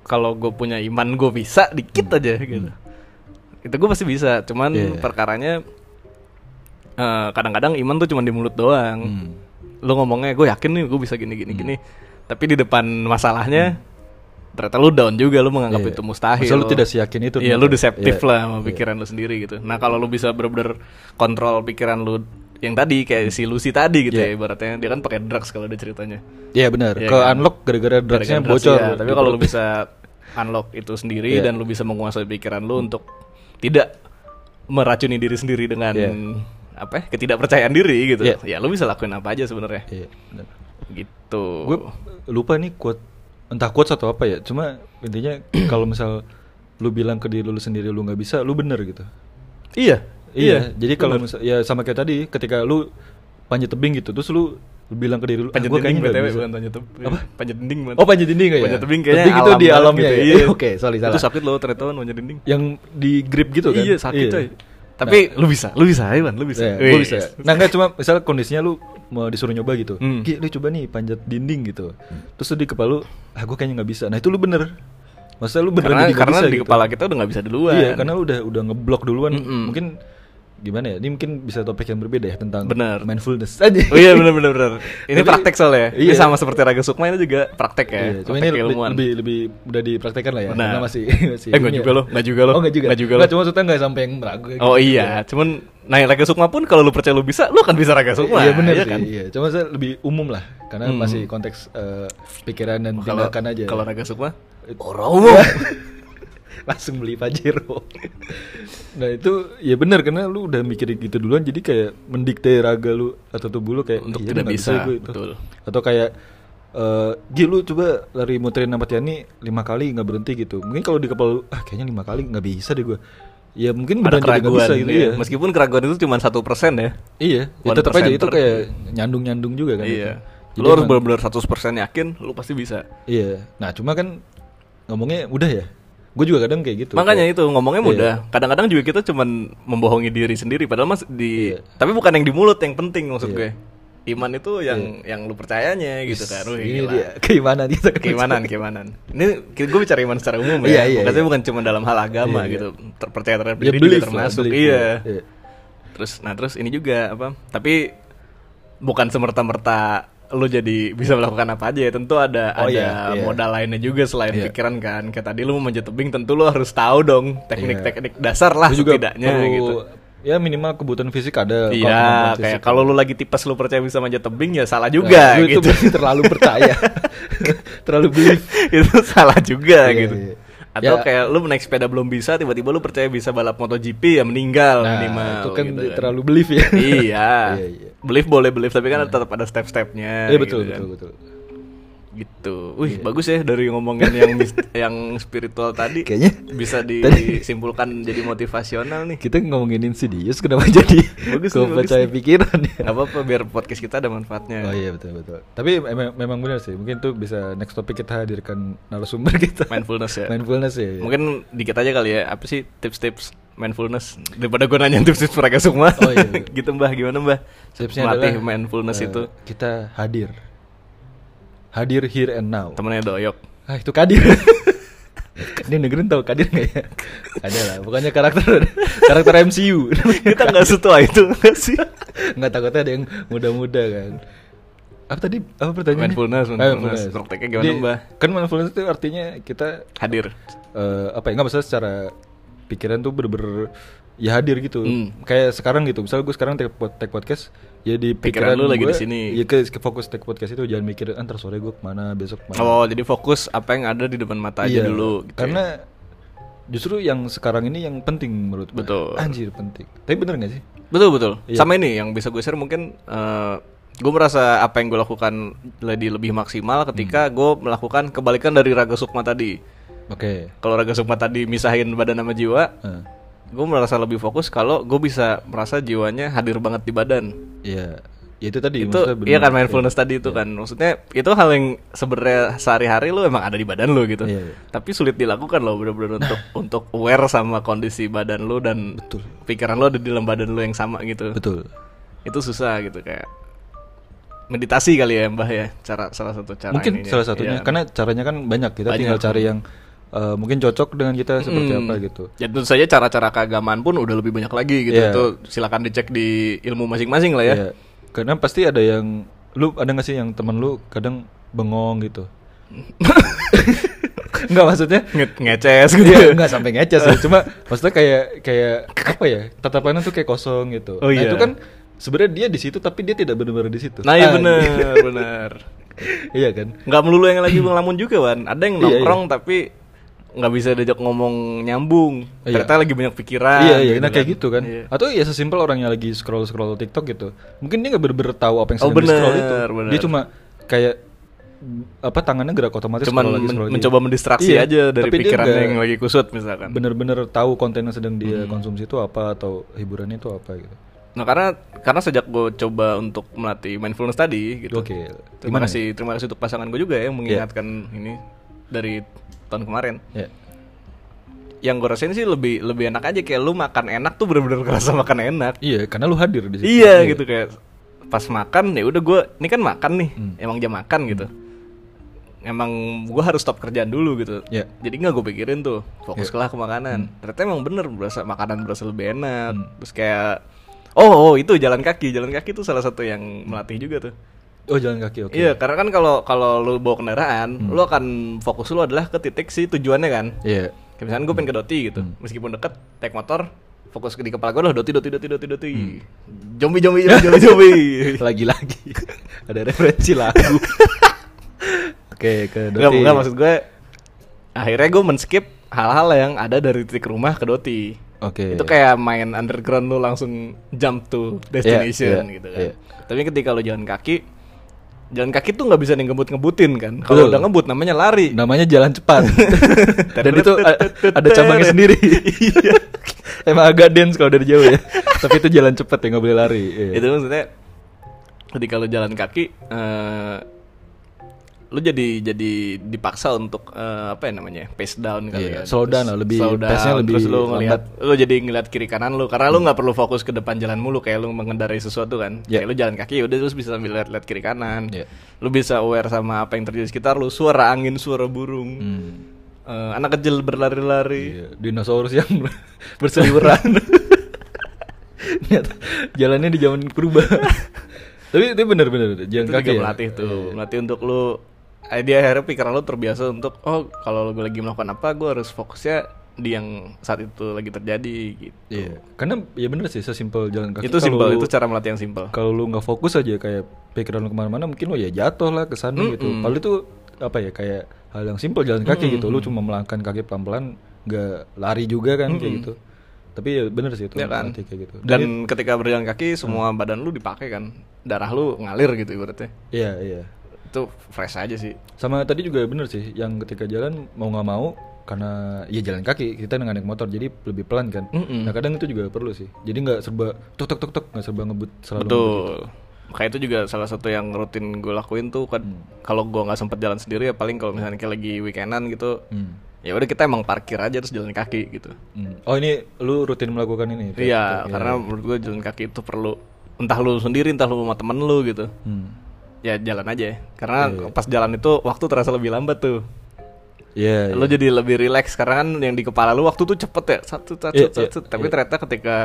kalau gue punya iman gue bisa dikit aja gitu. Itu gue pasti bisa. Cuman Hmm. Iya, iya. perkaranya eh, kadang-kadang iman tuh cuma di mulut doang. Hmm. Lu ngomongnya gue yakin nih gue bisa gini gini gini. Tapi di depan masalahnya ternyata lu down juga lu menganggap Hmm. Iya. itu mustahil. Masa lu tidak seyakin itu Iya, lu deceptif Iya. lah sama pikiran lu sendiri gitu. Nah, kalau lu bisa bener-bener kontrol pikiran lu yang tadi kayak si Lucy tadi gitu Iya. ya ibaratnya dia kan pakai drugs kalau ada ceritanya. Iya benar. Iya Ke kan? unlock gara-gara drugsnya drugs, bocor. iya. Tapi kalau lu perut. bisa unlock itu sendiri Iya. dan lu bisa menguasai pikiran lu untuk tidak meracuni diri sendiri dengan Iya. apa ya, ketidakpercayaan diri gitu. Iya. Ya lu bisa lakuin apa aja sebenarnya. Iya, benar. Gitu. Gue lupa nih quote entah quotes atau apa ya. Cuma intinya kalau misal lu bilang ke diri lu sendiri lu nggak bisa, lu bener gitu. iya. Iya, jadi kalau bener. misal ya sama kayak tadi ketika lu panjat tebing gitu, terus lu bilang ke diri lu, ah, panjat gua dinding nggak BTW bisa." bukan panjat tebing. Apa? Panjat dinding, Man. Oh, panjat dinding nggak ya? Panjat tebing kayaknya Tebing itu alam di alamnya gitu, ya? Iya. (laughs) Oke, sorry, Itu salah. sakit loh ternyata panjat dinding. Yang di grip gitu kan? Iya, sakit coy. Tapi lu bisa, lu bisa, Iwan, lu bisa. Iya, Wih. bisa. Nah, enggak cuma misal kondisinya lu mau disuruh nyoba gitu. Hmm. Lu coba nih panjat dinding gitu. Terus di kepala lu, ah gua kayaknya nggak bisa. Nah, itu lu bener. Masa lu beneran karena jadi nggak karena bisa di gitu? kepala kita udah nggak bisa duluan. Iya, karena lu udah udah ngeblok duluan. Mm-mm. Mungkin gimana ya? Ini mungkin bisa topik yang berbeda ya tentang Bener. mindfulness (laughs) aja. Oh iya benar benar benar. Ini Tapi- praktek soalnya. Ini Iya. sama seperti Raga Sukma ini juga praktek ya. Iya, cuma ini lebih, keilmuan. lebih lebih mudah dipraktekkan lah ya. Benar. Karena masih (laughs) masih Eh, nggak ini juga ya. loh, nggak juga loh. Oh, enggak juga. Nggak juga Nggak, loh. cuma maksudnya enggak sampai yang meragu kayak Oh gitu. iya, cuman nah Raga Sukma pun kalau lu percaya lu bisa, lu kan bisa Raga Sukma. Iya benar sih. kan? Iya, cuma saya lebih umum lah karena Hmm. masih konteks eh, pikiran dan Kalau tindakan aja. kalau Raga Sukma orang umum (laughs) langsung beli Pajero. (laughs) nah itu ya benar karena lu udah mikirin gitu duluan jadi kayak mendikte raga lu atau tubuh lu kayak Untuk "Iya, tidak nggak bisa, gue itu." betul. Atau kayak eh Gi lu coba lari muterin sama Tiani lima kali nggak berhenti gitu. Mungkin kalau di kepala lu ah kayaknya lima kali nggak bisa deh gue. Ya mungkin ada keraguan bisa gitu iya. ya. Meskipun keraguan itu cuma satu persen ya. Iya, ya tetap aja itu kayak nyandung-nyandung juga kan. Iya. itu. Lu harus benar-benar 100% yakin lu pasti bisa. Iya. Nah, cuma kan ngomongnya mudah ya. Gue juga kadang kayak gitu. Makanya Kayak- itu ngomongnya Iya. mudah. Kadang-kadang juga kita cuman membohongi diri sendiri padahal mas di Iya. tapi bukan yang di mulut yang penting maksud Iya. gue. Iman itu yang yang lu percayanya gitu kan. Wih, Ini gila. dia keimanan kita. Keimanan, (laughs) keimanan. Ini gue bicara iman secara umum Iya, ya. iya, Maksudnya iya. bukan cuma dalam hal agama Iya, iya. gitu. Terpercaya terhadap Ya, diri belief juga lah, termasuk. belief, iya. iya. Terus nah terus ini juga apa? Tapi bukan semerta-merta lu jadi bisa melakukan apa aja ya. Tentu ada Oh, ada iya, iya. modal lainnya juga selain Iya. pikiran kan. Kayak tadi lu mau manjat tebing tentu lu harus tahu dong teknik-teknik dasar lah Lu juga setidaknya perlu- gitu. Ya minimal kebutuhan fisik ada. Iya, kayak kalau lu lagi tipes lu percaya bisa manjat tebing ya salah Nah, juga lu itu gitu. berarti terlalu percaya. (laughs) terlalu belief. itu salah juga Iya, gitu. iya. Atau Ya. kayak lu naik sepeda belum bisa, tiba-tiba lu percaya bisa balap MotoGP ya meninggal Nah, minimal. itu kan gitu terlalu belief ya. iya. (laughs) Iya, iya. Belief boleh belief, tapi kan tetap ada step-stepnya. Iya betul gitu kan. betul betul. Gitu. Wih, Iya. bagus ya dari ngomongin yang (laughs) yang spiritual tadi. Kayaknya bisa (laughs) tadi- disimpulkan jadi motivasional nih. Kita ngomongin insidious kenapa jadi Bagus bagus percaya pikiran ya? Gak apa-apa biar podcast kita ada manfaatnya. Oh iya betul betul. Tapi emang, memang benar sih. Mungkin tuh bisa next topik kita hadirkan narasumber kita. Mindfulness ya. Mindfulness ya. iya. Mungkin dikit aja kali ya, apa sih tips-tips mindfulness daripada gue nanya tips-tips mereka semua. Oh, iya, iya. (laughs) gitu Mbah, gimana Mbah? tipsnya Melatih adalah mindfulness eh, itu. kita hadir. Hadir here and now. Temennya doyok. Ah itu kadir. (laughs) Ini dengerin tahu Kadir nggak ya? Ada lah, pokoknya karakter karakter MCU. Kita nggak setua itu nggak sih? nggak takutnya ada yang muda-muda kan. Apa tadi? Apa pertanyaannya? Mindfulness, Ah, mindfulness. Prakteknya gimana, Di- Mbah? Kan mindfulness itu artinya kita Hadir. eh, apa ya nggak masalah secara pikiran tuh bener-bener ya hadir gitu Hmm. kayak sekarang gitu misal gue sekarang take, take podcast ya di Pikiran pikiran, lu lagi gue, di sini. ya ke, ke fokus take podcast itu jangan mikir antar sore gue ke mana besok ke mana Oh, jadi fokus apa yang ada di depan mata aja Iya, dulu. Gitu ya. karena justru yang sekarang ini yang penting menurut gue Betul. anjir penting tapi bener gak sih Betul betul. Iya. Sama ini yang bisa gue share mungkin eh gue merasa apa yang gue lakukan lebih lebih maksimal ketika Hmm. gue melakukan kebalikan dari raga sukma tadi. oke Kalau raga sukma tadi misahin badan sama jiwa, Eh, gue merasa lebih fokus kalau gue bisa merasa jiwanya hadir banget di badan. Iya, ya itu tadi itu iya kan mindfulness Iya. tadi itu kan maksudnya itu hal yang sebenarnya sehari-hari lu emang ada di badan lu gitu Iya, iya. tapi sulit dilakukan loh bener-bener untuk untuk aware sama kondisi badan lu dan Betul. pikiran lu ada di dalam badan lu yang sama gitu betul itu susah gitu kayak meditasi kali ya mbah ya cara salah satu cara mungkin ininya. salah satunya Iya. karena caranya kan banyak kita Banyak. tinggal cari yang eh, mungkin cocok dengan kita seperti Hmm. apa gitu Ya tentu saja cara-cara keagamaan pun udah lebih banyak lagi gitu. Iya. Itu silakan dicek di ilmu masing-masing lah ya. Iya. Karena pasti ada yang lu ada gak sih yang temen lu kadang bengong gitu. (laughs) Enggak maksudnya Nge- ngeces gitu. Iya, enggak sampai ngeces. Cuma maksudnya kayak kayak apa ya? Tatapannya tuh kayak kosong gitu. Oh, Nah, iya. itu kan sebenarnya dia di situ tapi dia tidak benar-benar di situ. Nah, iya Ah, iya. bener. (laughs) Iya kan? Nggak melulu yang lagi ngelamun juga, Wan. Ada yang Iya, iya. nongkrong tapi nggak bisa diajak ngomong nyambung. Iya. Ternyata lagi banyak pikiran. iya, iya, nah kayak gitu kan. Iya. Atau ya sesimpel orang yang lagi scroll-scroll TikTok gitu. Mungkin dia nggak bener-bener tahu apa yang Oh, sedang di-scroll bener, itu. bener. Dia cuma kayak apa tangannya gerak otomatis Cuman scroll lagi, men- scroll lagi. mencoba mendistraksi Iya, aja dari tapi dia pikiran nggak yang lagi kusut misalkan. bener-bener tahu konten yang sedang dia Hmm. konsumsi itu apa atau hiburannya itu apa gitu. Nah karena karena sejak gue coba untuk melatih mindfulness tadi gitu. Oke. Terima Gimana kasih terima kasih untuk pasangan gue juga ya yang mengingatkan ini dari tahun kemarin. Ya. Yang gue rasain sih lebih lebih enak aja kayak lu makan enak tuh bener-bener kerasa makan enak. Iya, karena lu hadir di situ. Iya gitu kayak pas makan ya udah gue ini kan makan nih Hmm. emang jam makan gitu. Emang gue harus stop kerjaan dulu gitu. Iya. Jadi nggak gue pikirin tuh fokus Iya. lah ke makanan. Ternyata emang bener berasa makanan berasa lebih enak. Hmm. Terus kayak oh, oh itu jalan kaki jalan kaki itu salah satu yang melatih juga tuh. Oh, jalan kaki oke. Hmm. Iya karena kan kalau kalau lu bawa kendaraan, lu akan fokus lu adalah ke titik si tujuannya kan. Iya. Kayak misalnya gue pengen ke Doti gitu, Hmm. meskipun deket, naik motor, fokus ke di kepala gue lah Doti, Doti, Doti, Doti, Doti. Hmm. Zombie, zombie, zombie, zombie, zombie. (laughs) Lagi-lagi (laughs) ada referensi lagu. (laughs) Oke, ke Enggak, Doti. enggak maksud gue, akhirnya gue men-skip hal-hal yang ada dari titik rumah ke Doti. Oke. Itu kayak main underground lu langsung jump to destination Iya, gitu kan. iya. Tapi ketika lu jalan kaki, jalan kaki tuh nggak bisa nih ngebut-ngebutin kan. Kalau udah ngebut namanya lari. Namanya jalan cepat. (laughs) Dan itu ada cabangnya sendiri. (laughs) Iya. Emang agak dance kalau dari jauh ya. Tapi itu jalan cepat ya nggak boleh lari. Iya. itu maksudnya ketika lu jalan kaki eh lu jadi jadi dipaksa untuk eh, apa ya namanya pace down kali Iya, ya slow down lah, lebih- slow down, pace-nya lebih terus lu ngelihat. Hmm. lu jadi ngeliat kiri kanan lu karena lu nggak perlu fokus ke depan jalan mulu kayak lu mengendarai sesuatu kan Iya. kayak lu jalan kaki udah terus bisa sambil lihat-lihat kiri kanan Iya. lu bisa aware sama apa yang terjadi di sekitar lu suara angin suara burung Hmm. eh, anak kecil berlari-lari Iya, dinosaurus yang (laughs) berseliweran. Jalannya di zaman purba. (laughs) Tapi itu benar-benar jalan itu kaki. juga ya? melatih tuh Iya. melatih untuk lu dia akhirnya pikiran lu terbiasa untuk oh kalau gue lagi melakukan apa gue harus fokusnya di yang saat itu lagi terjadi gitu Iya. Karena ya bener sih sesimpel jalan kaki. itu simpel itu cara melatih yang simpel Kalau lu nggak fokus aja kayak pikiran lu ke mana-mana, mungkin lu ya jatuh lah ke sana gitu. Mm-mm. Padahal itu apa ya kayak hal yang simpel jalan kaki gitu. Lu cuma melangkah kaki pelan-pelan, nggak lari juga kan kayak gitu. Tapi ya bener sih itu ya kan kayak gitu. dan ketika berjalan kaki semua badan lu dipakai kan darah lu ngalir gitu ibaratnya Iya iya. Itu fresh aja sih Sama tadi juga bener sih, yang ketika jalan mau nggak mau karena ya jalan kaki kita nggak naik motor jadi lebih pelan kan. Mm-mm. Nah kadang itu juga perlu sih. Jadi nggak serba tok tok tok tok nggak serba ngebut selalu. ngebut. betul kayak itu juga salah satu yang rutin gue lakuin tuh kan Hmm. kalau gue nggak sempet jalan sendiri ya paling kalau misalnya kayak lagi weekendan gitu Hmm. ya udah kita emang parkir aja terus jalan kaki gitu Hmm. Oh ini lu rutin melakukan ini? Iya, Kayak- karena menurut gue jalan kaki itu perlu entah lu sendiri entah lu sama temen lu gitu. Hmm. Ya jalan aja. Karena Iya. pas jalan itu waktu terasa lebih lambat tuh. Iya, Lo iya. jadi lebih rileks karena kan yang di kepala lu waktu tuh cepet ya, satu satu Iya, satu, iya, tapi iya. ternyata ketika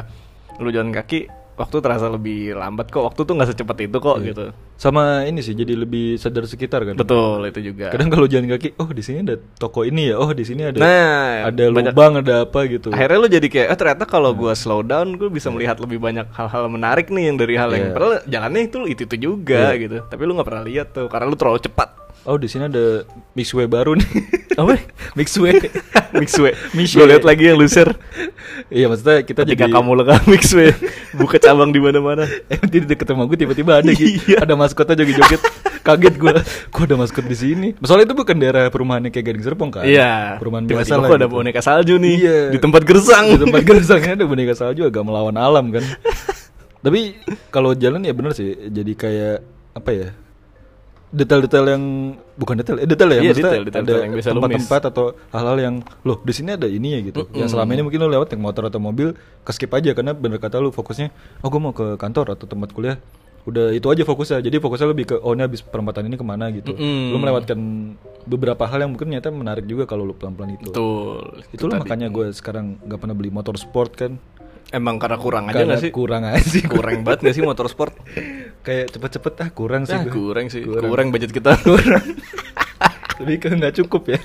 lu jalan kaki waktu terasa lebih lambat kok, waktu tuh nggak secepat itu kok Iya. gitu. Sama ini sih jadi lebih sadar sekitar kan. Betul itu juga. Kadang kalau jalan kaki, oh di sini ada toko ini ya, oh di sini ada Nah, ada banyak- lubang, ada apa gitu. Akhirnya lu jadi kayak, eh ternyata kalau gua slow down, gua bisa melihat lebih banyak hal-hal menarik nih yang dari hal yang Iya. padahal jalannya itu itu itu juga Iya. gitu. Tapi lu nggak pernah lihat tuh karena lu terlalu cepat. Oh di sini ada mixway baru nih. Apa? (laughs) mixway. Mixway. Gue lihat lagi yang share. iya maksudnya kita Ketika jadi kamu lega Mixway, buka cabang di mana-mana. (laughs) Eh di deket rumah gue tiba-tiba ada gitu. Iya. Ada maskotnya joget-joget. Kaget gue. Kok ada maskot di sini? Soalnya itu bukan daerah perumahannya kayak Gading Serpong kan? Iya. Perumahan biasa Tiba-tiba lah. kok ada gitu. boneka salju nih Iya. di tempat gersang. Di tempat gersangnya ada boneka salju agak melawan alam kan. (laughs) Tapi kalau jalan ya bener sih. Jadi kayak apa ya? Detail-detail yang bukan detail, eh detail ya. Iya, maksudnya detail, detail ada yang bisa lu miss. tempat-tempat atau hal-hal yang loh di sini ada ini ya gitu. Yang selama ini mungkin lo lewat yang motor atau mobil ke skip aja karena bener kata lu fokusnya oh gue mau ke kantor atau tempat kuliah udah itu aja fokusnya jadi fokusnya lebih ke oh ini habis perempatan ini ke mana gitu Mm-mm. lu melewatkan beberapa hal yang mungkin ternyata menarik juga kalau lu pelan-pelan itu Betul. itu lah makanya gue sekarang nggak pernah beli motor sport kan Emang karena kurang aja Karena gak sih? kurang aja sih Kurang banget gak sih motor sport? (laughs) kayak cepet-cepet ah kurang sih Ah, kurang sih. Kurang. Kurang budget kita. (laughs) kurang tapi kan nggak cukup ya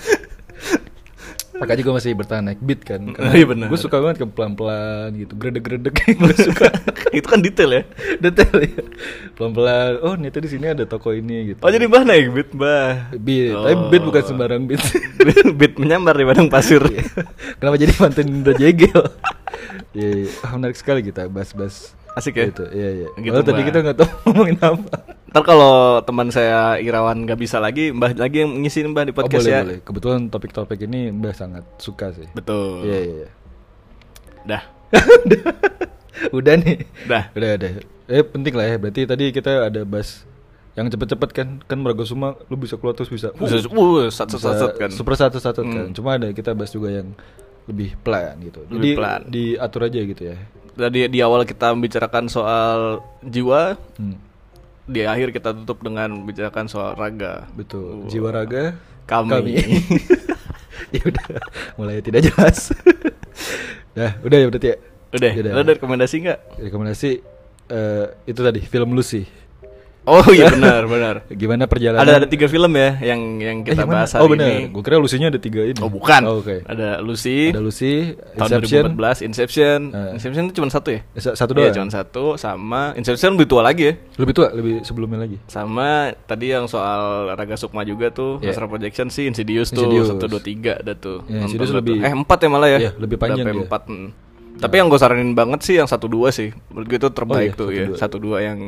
makanya gue masih bertahan naik beat kan Iya, benar. gue suka banget ke pelan-pelan gitu gredek-gredek (laughs) gue suka itu kan detail ya. (laughs) detail ya pelan-pelan oh ternyata di sini ada toko ini gitu Oh jadi mbah naik beat mbah. beat Oh. tapi beat bukan sembarang (laughs) beat beat menyambar di padang pasir. kenapa jadi mantan Indra Jegel Iya, iya. Ah, menarik sekali kita bahas-bahas Asik ya? Gitu, iya iya. Gitu, tadi kita nggak tahu (laughs) ngomongin apa. Ntar kalau teman saya Irawan gak bisa lagi, mbah lagi yang ngisiin mbah di Oh, podcast boleh, ya. boleh. Kebetulan topik-topik ini Mbak sangat suka sih. Betul. Iya iya. iya. Dah. (laughs) udah nih. Dah. Udah udah. Eh penting lah ya. Berarti tadi kita ada bahas yang cepet-cepet kan kan Margosuma lu bisa keluar terus bisa Bisa, uh, satu satu kan. super satu satu kan Hmm. cuma ada kita bahas juga yang lebih pelan gitu Lebih jadi pelan. diatur aja gitu ya Tadi di awal kita membicarakan soal jiwa, hmm. di akhir kita tutup dengan membicarakan soal raga. betul Uh. jiwa raga Kami. (laughs) ya udah mulai tidak jelas (laughs) nah udah ya berarti ya Udah, Udah. lo ada rekomendasi nggak? rekomendasi eh, itu tadi film Lucy Oh iya benar benar. (laughs) gimana perjalanan Ada ada tiga film ya yang yang Eh, kita yang mana? bahas hari oh benar ini. gue kira Lucy-nya ada tiga ini Oh bukan. Oh, oke Ada Lucy. ada Lucy tahun Inception 2014 Inception. Eh. Inception itu cuma satu ya? Eh, sa- satu Iya, doang cuma satu sama Inception lebih tua lagi ya. lebih tua lebih sebelumnya lagi Sama tadi yang soal Raga Sukma juga tuh, Iya. Astral Projection sih Insidious, tuh Insidious. satu dua tiga ada tuh. Iya, Nonton Insidious lebih- tuh. eh empat ya malah ya? Iya, lebih panjang dia. empat. hmm. Tapi yang gue saranin banget sih yang satu dua sih. Menurut gue itu iya, terbaik tuh satu ya. dua. Satu dua yang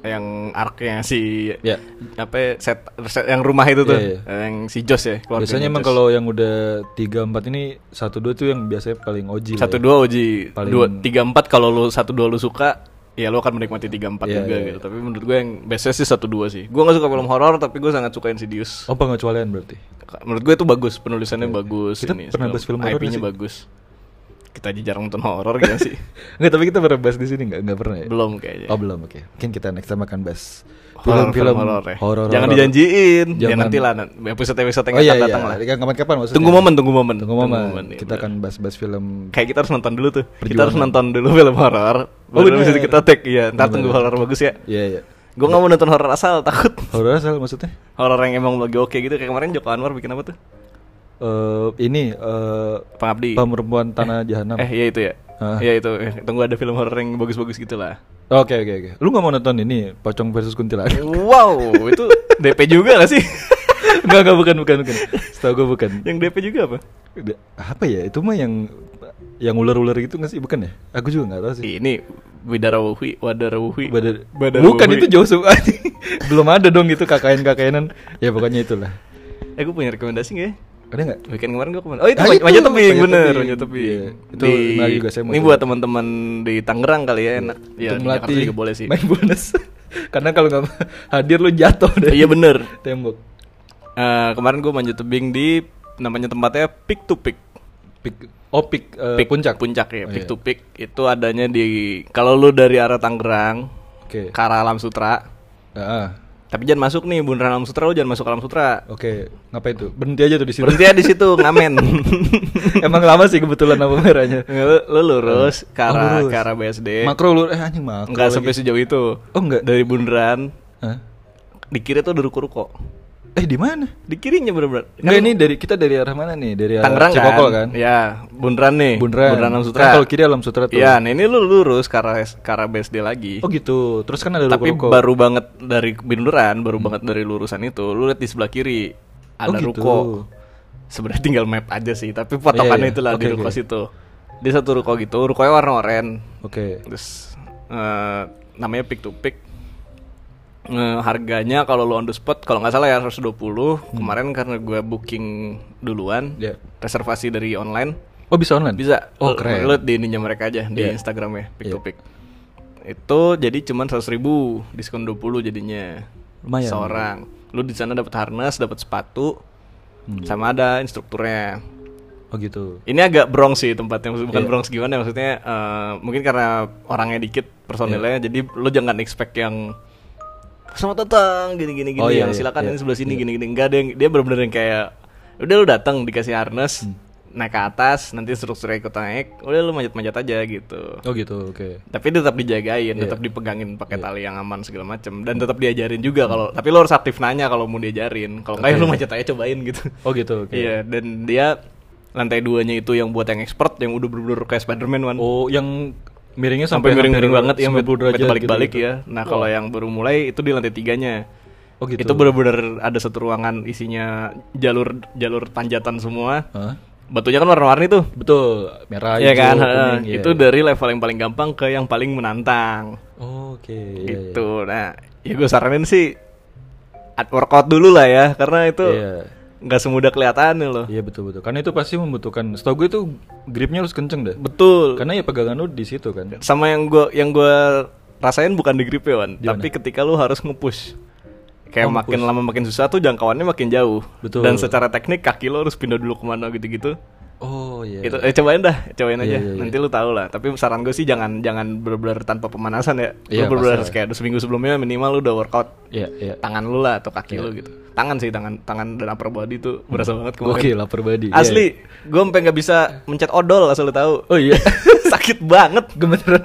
yang arc-nya si ya. apa ya, set, set yang rumah itu tuh Iya, yang si Josh ya biasanya emang kalau yang udah tiga empat ini satu dua tuh yang biasanya paling oji lah satu ya. dua uji Paling- dua tiga empat kalau lu satu dua lu suka ya lu akan menikmati tiga empat Iya, juga iya, gitu. Iya. tapi menurut gue yang bestnya sih satu dua sih. Gue gak suka film horor tapi gue sangat suka Insidious oh pengecualian berarti? Menurut gue itu bagus penulisannya bagus Kita ini pernah bahas film horor IP-nya bagus kita aja jarang nonton horor gitu sih (laughs) Enggak, tapi kita pernah bahas di sini enggak? Enggak pernah ya? belum kayaknya Oh, belum. Oke. Mungkin kita next time akan bahas Horor, film-film horor ya. jangan horor. dijanjiin ya Jangan- nanti lah episode episode yang Oh iya, akan iya. datang lah Kan kapan-kapan maksudnya? tunggu momen tunggu momen Tunggu momen. iya, kita benar. akan bahas-bahas film kayak kita harus nonton dulu tuh kita Perjuangan. harus nonton dulu film horor Oh, baru bisa kita tag iya ntar Bener, tunggu horor bagus ya Iya, iya. gue nggak mau nonton horor asal takut Horor asal maksudnya? horor yang emang lagi oke gitu kayak kemarin Joko Anwar bikin apa tuh Eh ini eh Pengabdi Perempuan Tanah Jahanam. eh iya itu ya Ah. iya itu Eh, tunggu ada film horor yang bagus-bagus gitu lah Oke, oke, oke. Lu gak mau nonton ini Pocong versus Kuntilanak? wow itu DP juga gak sih (laughs) Enggak, enggak bukan, bukan, bukan. Setahu gue bukan. yang DP juga apa Apa ya? Itu mah yang yang ular-ular gitu nggak sih? Bukan ya? Aku juga nggak tahu sih. ini Widarawuhi Wadarawuhi Badar, Badar bukan itu Joshua (laughs) Belum ada dong itu kakain-kakainan Ya pokoknya itulah eh gue punya rekomendasi gak ya Ada nggak? Weekend kemarin gue ke mana? Oh itu, Ah, Maj- itu, Manjat Tebing, bener. Manjat Tebing. Iya, itu Di- menarik juga, saya mau Ini coba. buat teman-teman di Tangerang kali ya enak. Ya Untuk Jakarta melatih juga boleh sih. Main bonus. (laughs) Karena kalau nggak hadir lu jatuh deh Iya bener. Tembok. Eh, Kemarin gue manjat tebing di Namanya tempatnya Peak to Peak. Pik, Oh pik, eh, Peak- puncak? Puncak ya Oh, Peak iya. to Peak. Itu adanya di Kalau lu dari arah Tangerang Oke. Ke arah Alam Sutra Ah, Tapi jangan masuk nih bundaran Alam Sutra lu jangan masuk Alam Sutra. Oke, ngapain tuh? Berhenti aja tuh di situ. Berhenti ya di situ (laughs) ngamen. Emang lama sih kebetulan lampu merahnya. lu, lu lurus ke Oh, arah lurus. ke arah BSD. Makro lu eh anjing makro. Enggak sampai sejauh itu. Oh, enggak. Dari bundaran Hah? di kiri tuh ada ruko-ruko. Eh di mana? Di kirinya bener-bener. Enggak ini dari kita dari arah mana nih? Dari arah Tangerang Cikokol kan? kan? Ya, bundaran nih. Bundaran. Alam Sutra. Kan kalau kiri Alam Sutra tuh. Iya, nah ini lu lurus ke arah, ke arah BSD lagi. Oh gitu. Terus kan ada Tapi ruko-ruko. baru banget dari bundaran, baru banget dari lurusan itu, lu lihat di sebelah kiri ada Oh, gitu. ruko. Sebenarnya tinggal map aja sih, tapi potokannya Iya, iya. itulah di Oke, ruko oke. situ. Di satu ruko gitu, rukonya warna oranye. Oke. Terus eh, namanya pick to pick. Harganya kalau lu on the spot kalau nggak salah ya 120 kemarin karena gue booking duluan Hmm. Iya. reservasi dari online Oh bisa online? bisa Oh keren. liat di ininya mereka aja di Iya. Instagramnya pick to Iya. pick itu jadi cuman 100.000 ribu diskon 20 jadinya Lumayan. seorang lu di sana dapat harness dapat sepatu Hmm. sama ada instrukturnya Oh gitu. ini agak Bronx sih tempatnya bukan. Bronx gimana ya, maksudnya eh, mungkin karena orangnya dikit personilnya Iya. jadi lu jangan expect yang selamat datang gini gini gini Oh, iya, yang iya, silakan iya, ini sebelah sini iya. gini gini enggak ada yang dia benar-benar yang kayak udah lu datang dikasih harness Hmm. naik ke atas nanti strukturnya ikut naik udah lu manjat-manjat aja gitu Oh gitu. Oke. tapi tetap dijagain Iya. tetap dipegangin pakai Iya. tali yang aman segala macem dan tetap diajarin juga kalau tapi lu harus aktif nanya kalau mau diajarin kalau enggak ya Oke. lu manjat aja cobain gitu Oh gitu. Oke. Iya, dan dia lantai duanya itu yang buat yang expert yang udah bener-bener kayak Spider-Man kan. Oh yang miringnya sampai miring-miring banget ya, sampai 90 derajat balik-balik gitu. ya. Nah, kalau yang baru mulai itu di lantai tiganya. Oh gitu. Itu bener-bener ada satu ruangan isinya jalur jalur tanjatan semua. Hah? Batunya kan warna-warni tuh. Betul. Merah, Iya hijau, kan? kuning, Heeh. iya, itu iya. dari level yang paling gampang ke yang paling menantang. Oh, Oke. iya. gitu. Nah, ya gue saranin sih workout dulu lah ya, karena itu Iya. Nggak semudah kelihatannya loh. Iya betul betul. Karena itu pasti membutuhkan. Setahu gue itu gripnya harus kenceng deh. Betul. Karena ya pegangan lu di situ kan. sama yang gua yang gua rasain bukan di grip ya Wan, tapi ketika lu harus nge-push kayak Oh, makin lama makin susah tuh jangkauannya makin jauh Betul. dan secara teknik kaki lu harus pindah dulu ke mana gitu-gitu Oh iya. itu eh cobain dah cobain aja Iya, iya, iya. nanti lu tahu lah tapi saran gue sih jangan jangan bener-bener tanpa pemanasan ya Iya, lu bener-bener kayak seminggu sebelumnya minimal lu udah workout Iya iya. tangan lu lah atau kaki Iya. lu gitu tangan sih tangan tangan dan upper body tuh berasa banget kemarin Oke lapar body. asli gue sampai nggak bisa mencet odol asal lu tahu Oh iya. (laughs) sakit banget Gemeteran.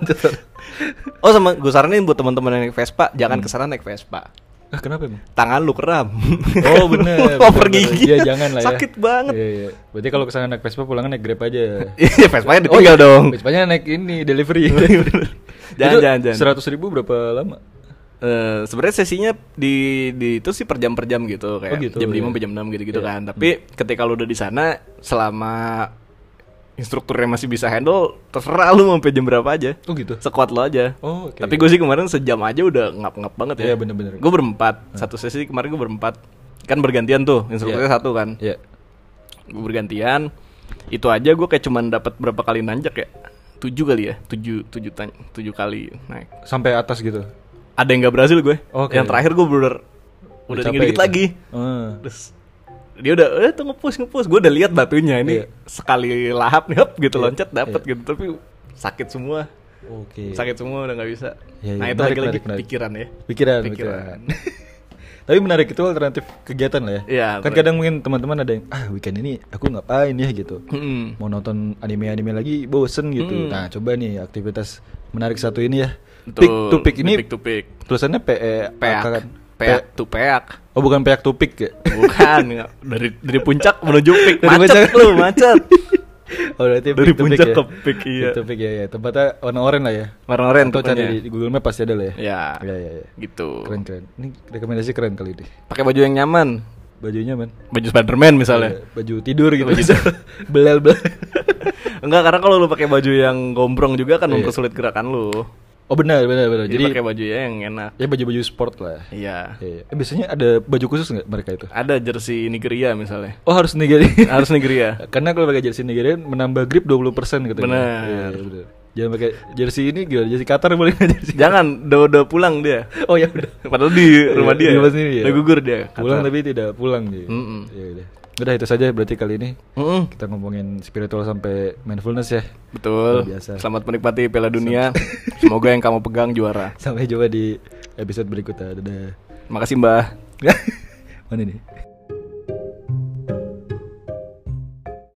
Oh sama gue saranin buat teman-teman yang naik Vespa jangan ke sana naik Vespa. Ah kenapa emang? Tangan lu kram. (laughs) Oh bener. Bener. gigi. Iya jangan lah ya. Sakit banget. Iya iya. Berarti kalau ke sana naik Vespa pulangan naik Grab aja. (laughs) Iya Vespa-nya ditinggal dong. Vespanya naik ini delivery. (laughs) Jangan, Itu jangan, jangan. Seratus ribu berapa lama? Eh, sebenarnya sesinya di di itu sih per jam per jam gitu kayak Oh, gitu, jam 5 iya. sampai jam 6 gitu-gitu Iya. kan. Tapi ketika lu udah di sana selama instrukturnya masih bisa handle terserah lu mau sampai jam berapa aja. Oh gitu. Sekuat lo aja. Oh, oke. Tapi gue sih kemarin sejam aja udah ngap-ngap banget ya. Iya, bener-bener. Gue berempat. Satu sesi kemarin gue berempat. Kan bergantian tuh, instrukturnya Iya. satu kan. Iya. gue bergantian itu aja gue kayak cuman dapat berapa kali nanjak ya tujuh kali ya tujuh tujuh tujuh kali naik Sampai atas gitu. ada yang nggak berhasil gue Oke. yang terakhir gue bener udah tinggal dikit gitu. lagi Ah. terus dia udah eh tuh ngepus ngepus gue udah lihat batunya ini Iya. sekali lahap (laughs) nih hop gitu Iya. loncat dapet Iya. gitu tapi sakit semua Oke. sakit semua udah nggak bisa Iya, nah iya. itu Menarik, lagi lagi menarik, menarik. pikiran ya Pikiran, Pikiran. pikiran. (laughs) Tapi menarik itu alternatif kegiatan lah ya. Iya, Kan menarik. kadang mungkin teman-teman ada yang ah weekend ini aku ngapain ya gitu. Mm-mm. Mau nonton anime-anime lagi bosen gitu. Hmm. Nah, coba nih aktivitas menarik satu ini ya. Betul. Pick to pick ini pick to pick tulisannya PE peak kan. Peak to peak Oh, bukan peak to pick ya. Bukan, (laughs) dari dari puncak menuju pik Dari macet puncak. lu, macet. (laughs) Oh, berarti Dari puncak ya. ke peak, iya. Pick ya, ya. Tempatnya warna oranye lah ya. Warna oranye Atau cari di, Google Map pasti ada lah ya. Ya, Iya, iya, iya. gitu. Keren keren. Ini rekomendasi keren kali ini. Pakai baju yang nyaman, Bajunya man. baju Spiderman misalnya. Iya, baju tidur gitu. Baju (laughs) belel belel. Enggak, karena kalau lu pakai baju yang gombrong juga kan Iya. mempersulit gerakan lu. Oh benar benar benar. Jadi, Jadi, pakai baju yang enak. ya baju-baju sport lah. Iya. Iya. Eh, biasanya ada baju khusus nggak mereka itu? Ada jersey Nigeria misalnya. Oh harus Nigeria. (laughs) Harus Nigeria. (laughs) Karena kalau pakai jersey Nigeria menambah grip 20% gitu. Benar. Iya, benar. Jangan pakai jersey ini gimana? Jersey Qatar boleh nggak jersey? Jangan, udah udah pulang dia. (laughs) Oh ya udah. Padahal di rumah Iya, dia. di rumah sendiri ya. Udah gugur dia. Pulang Qatar. tapi tidak pulang dia. Mm-mm. Iya udah. Udah itu saja berarti kali ini Mm-mm. kita ngomongin spiritual sampai mindfulness ya. Betul. Biasa. Selamat menikmati Piala Dunia. (laughs) Semoga yang kamu pegang juara. Sampai jumpa di episode berikutnya. Dadah. Makasih Mbah. (laughs) Mana nih?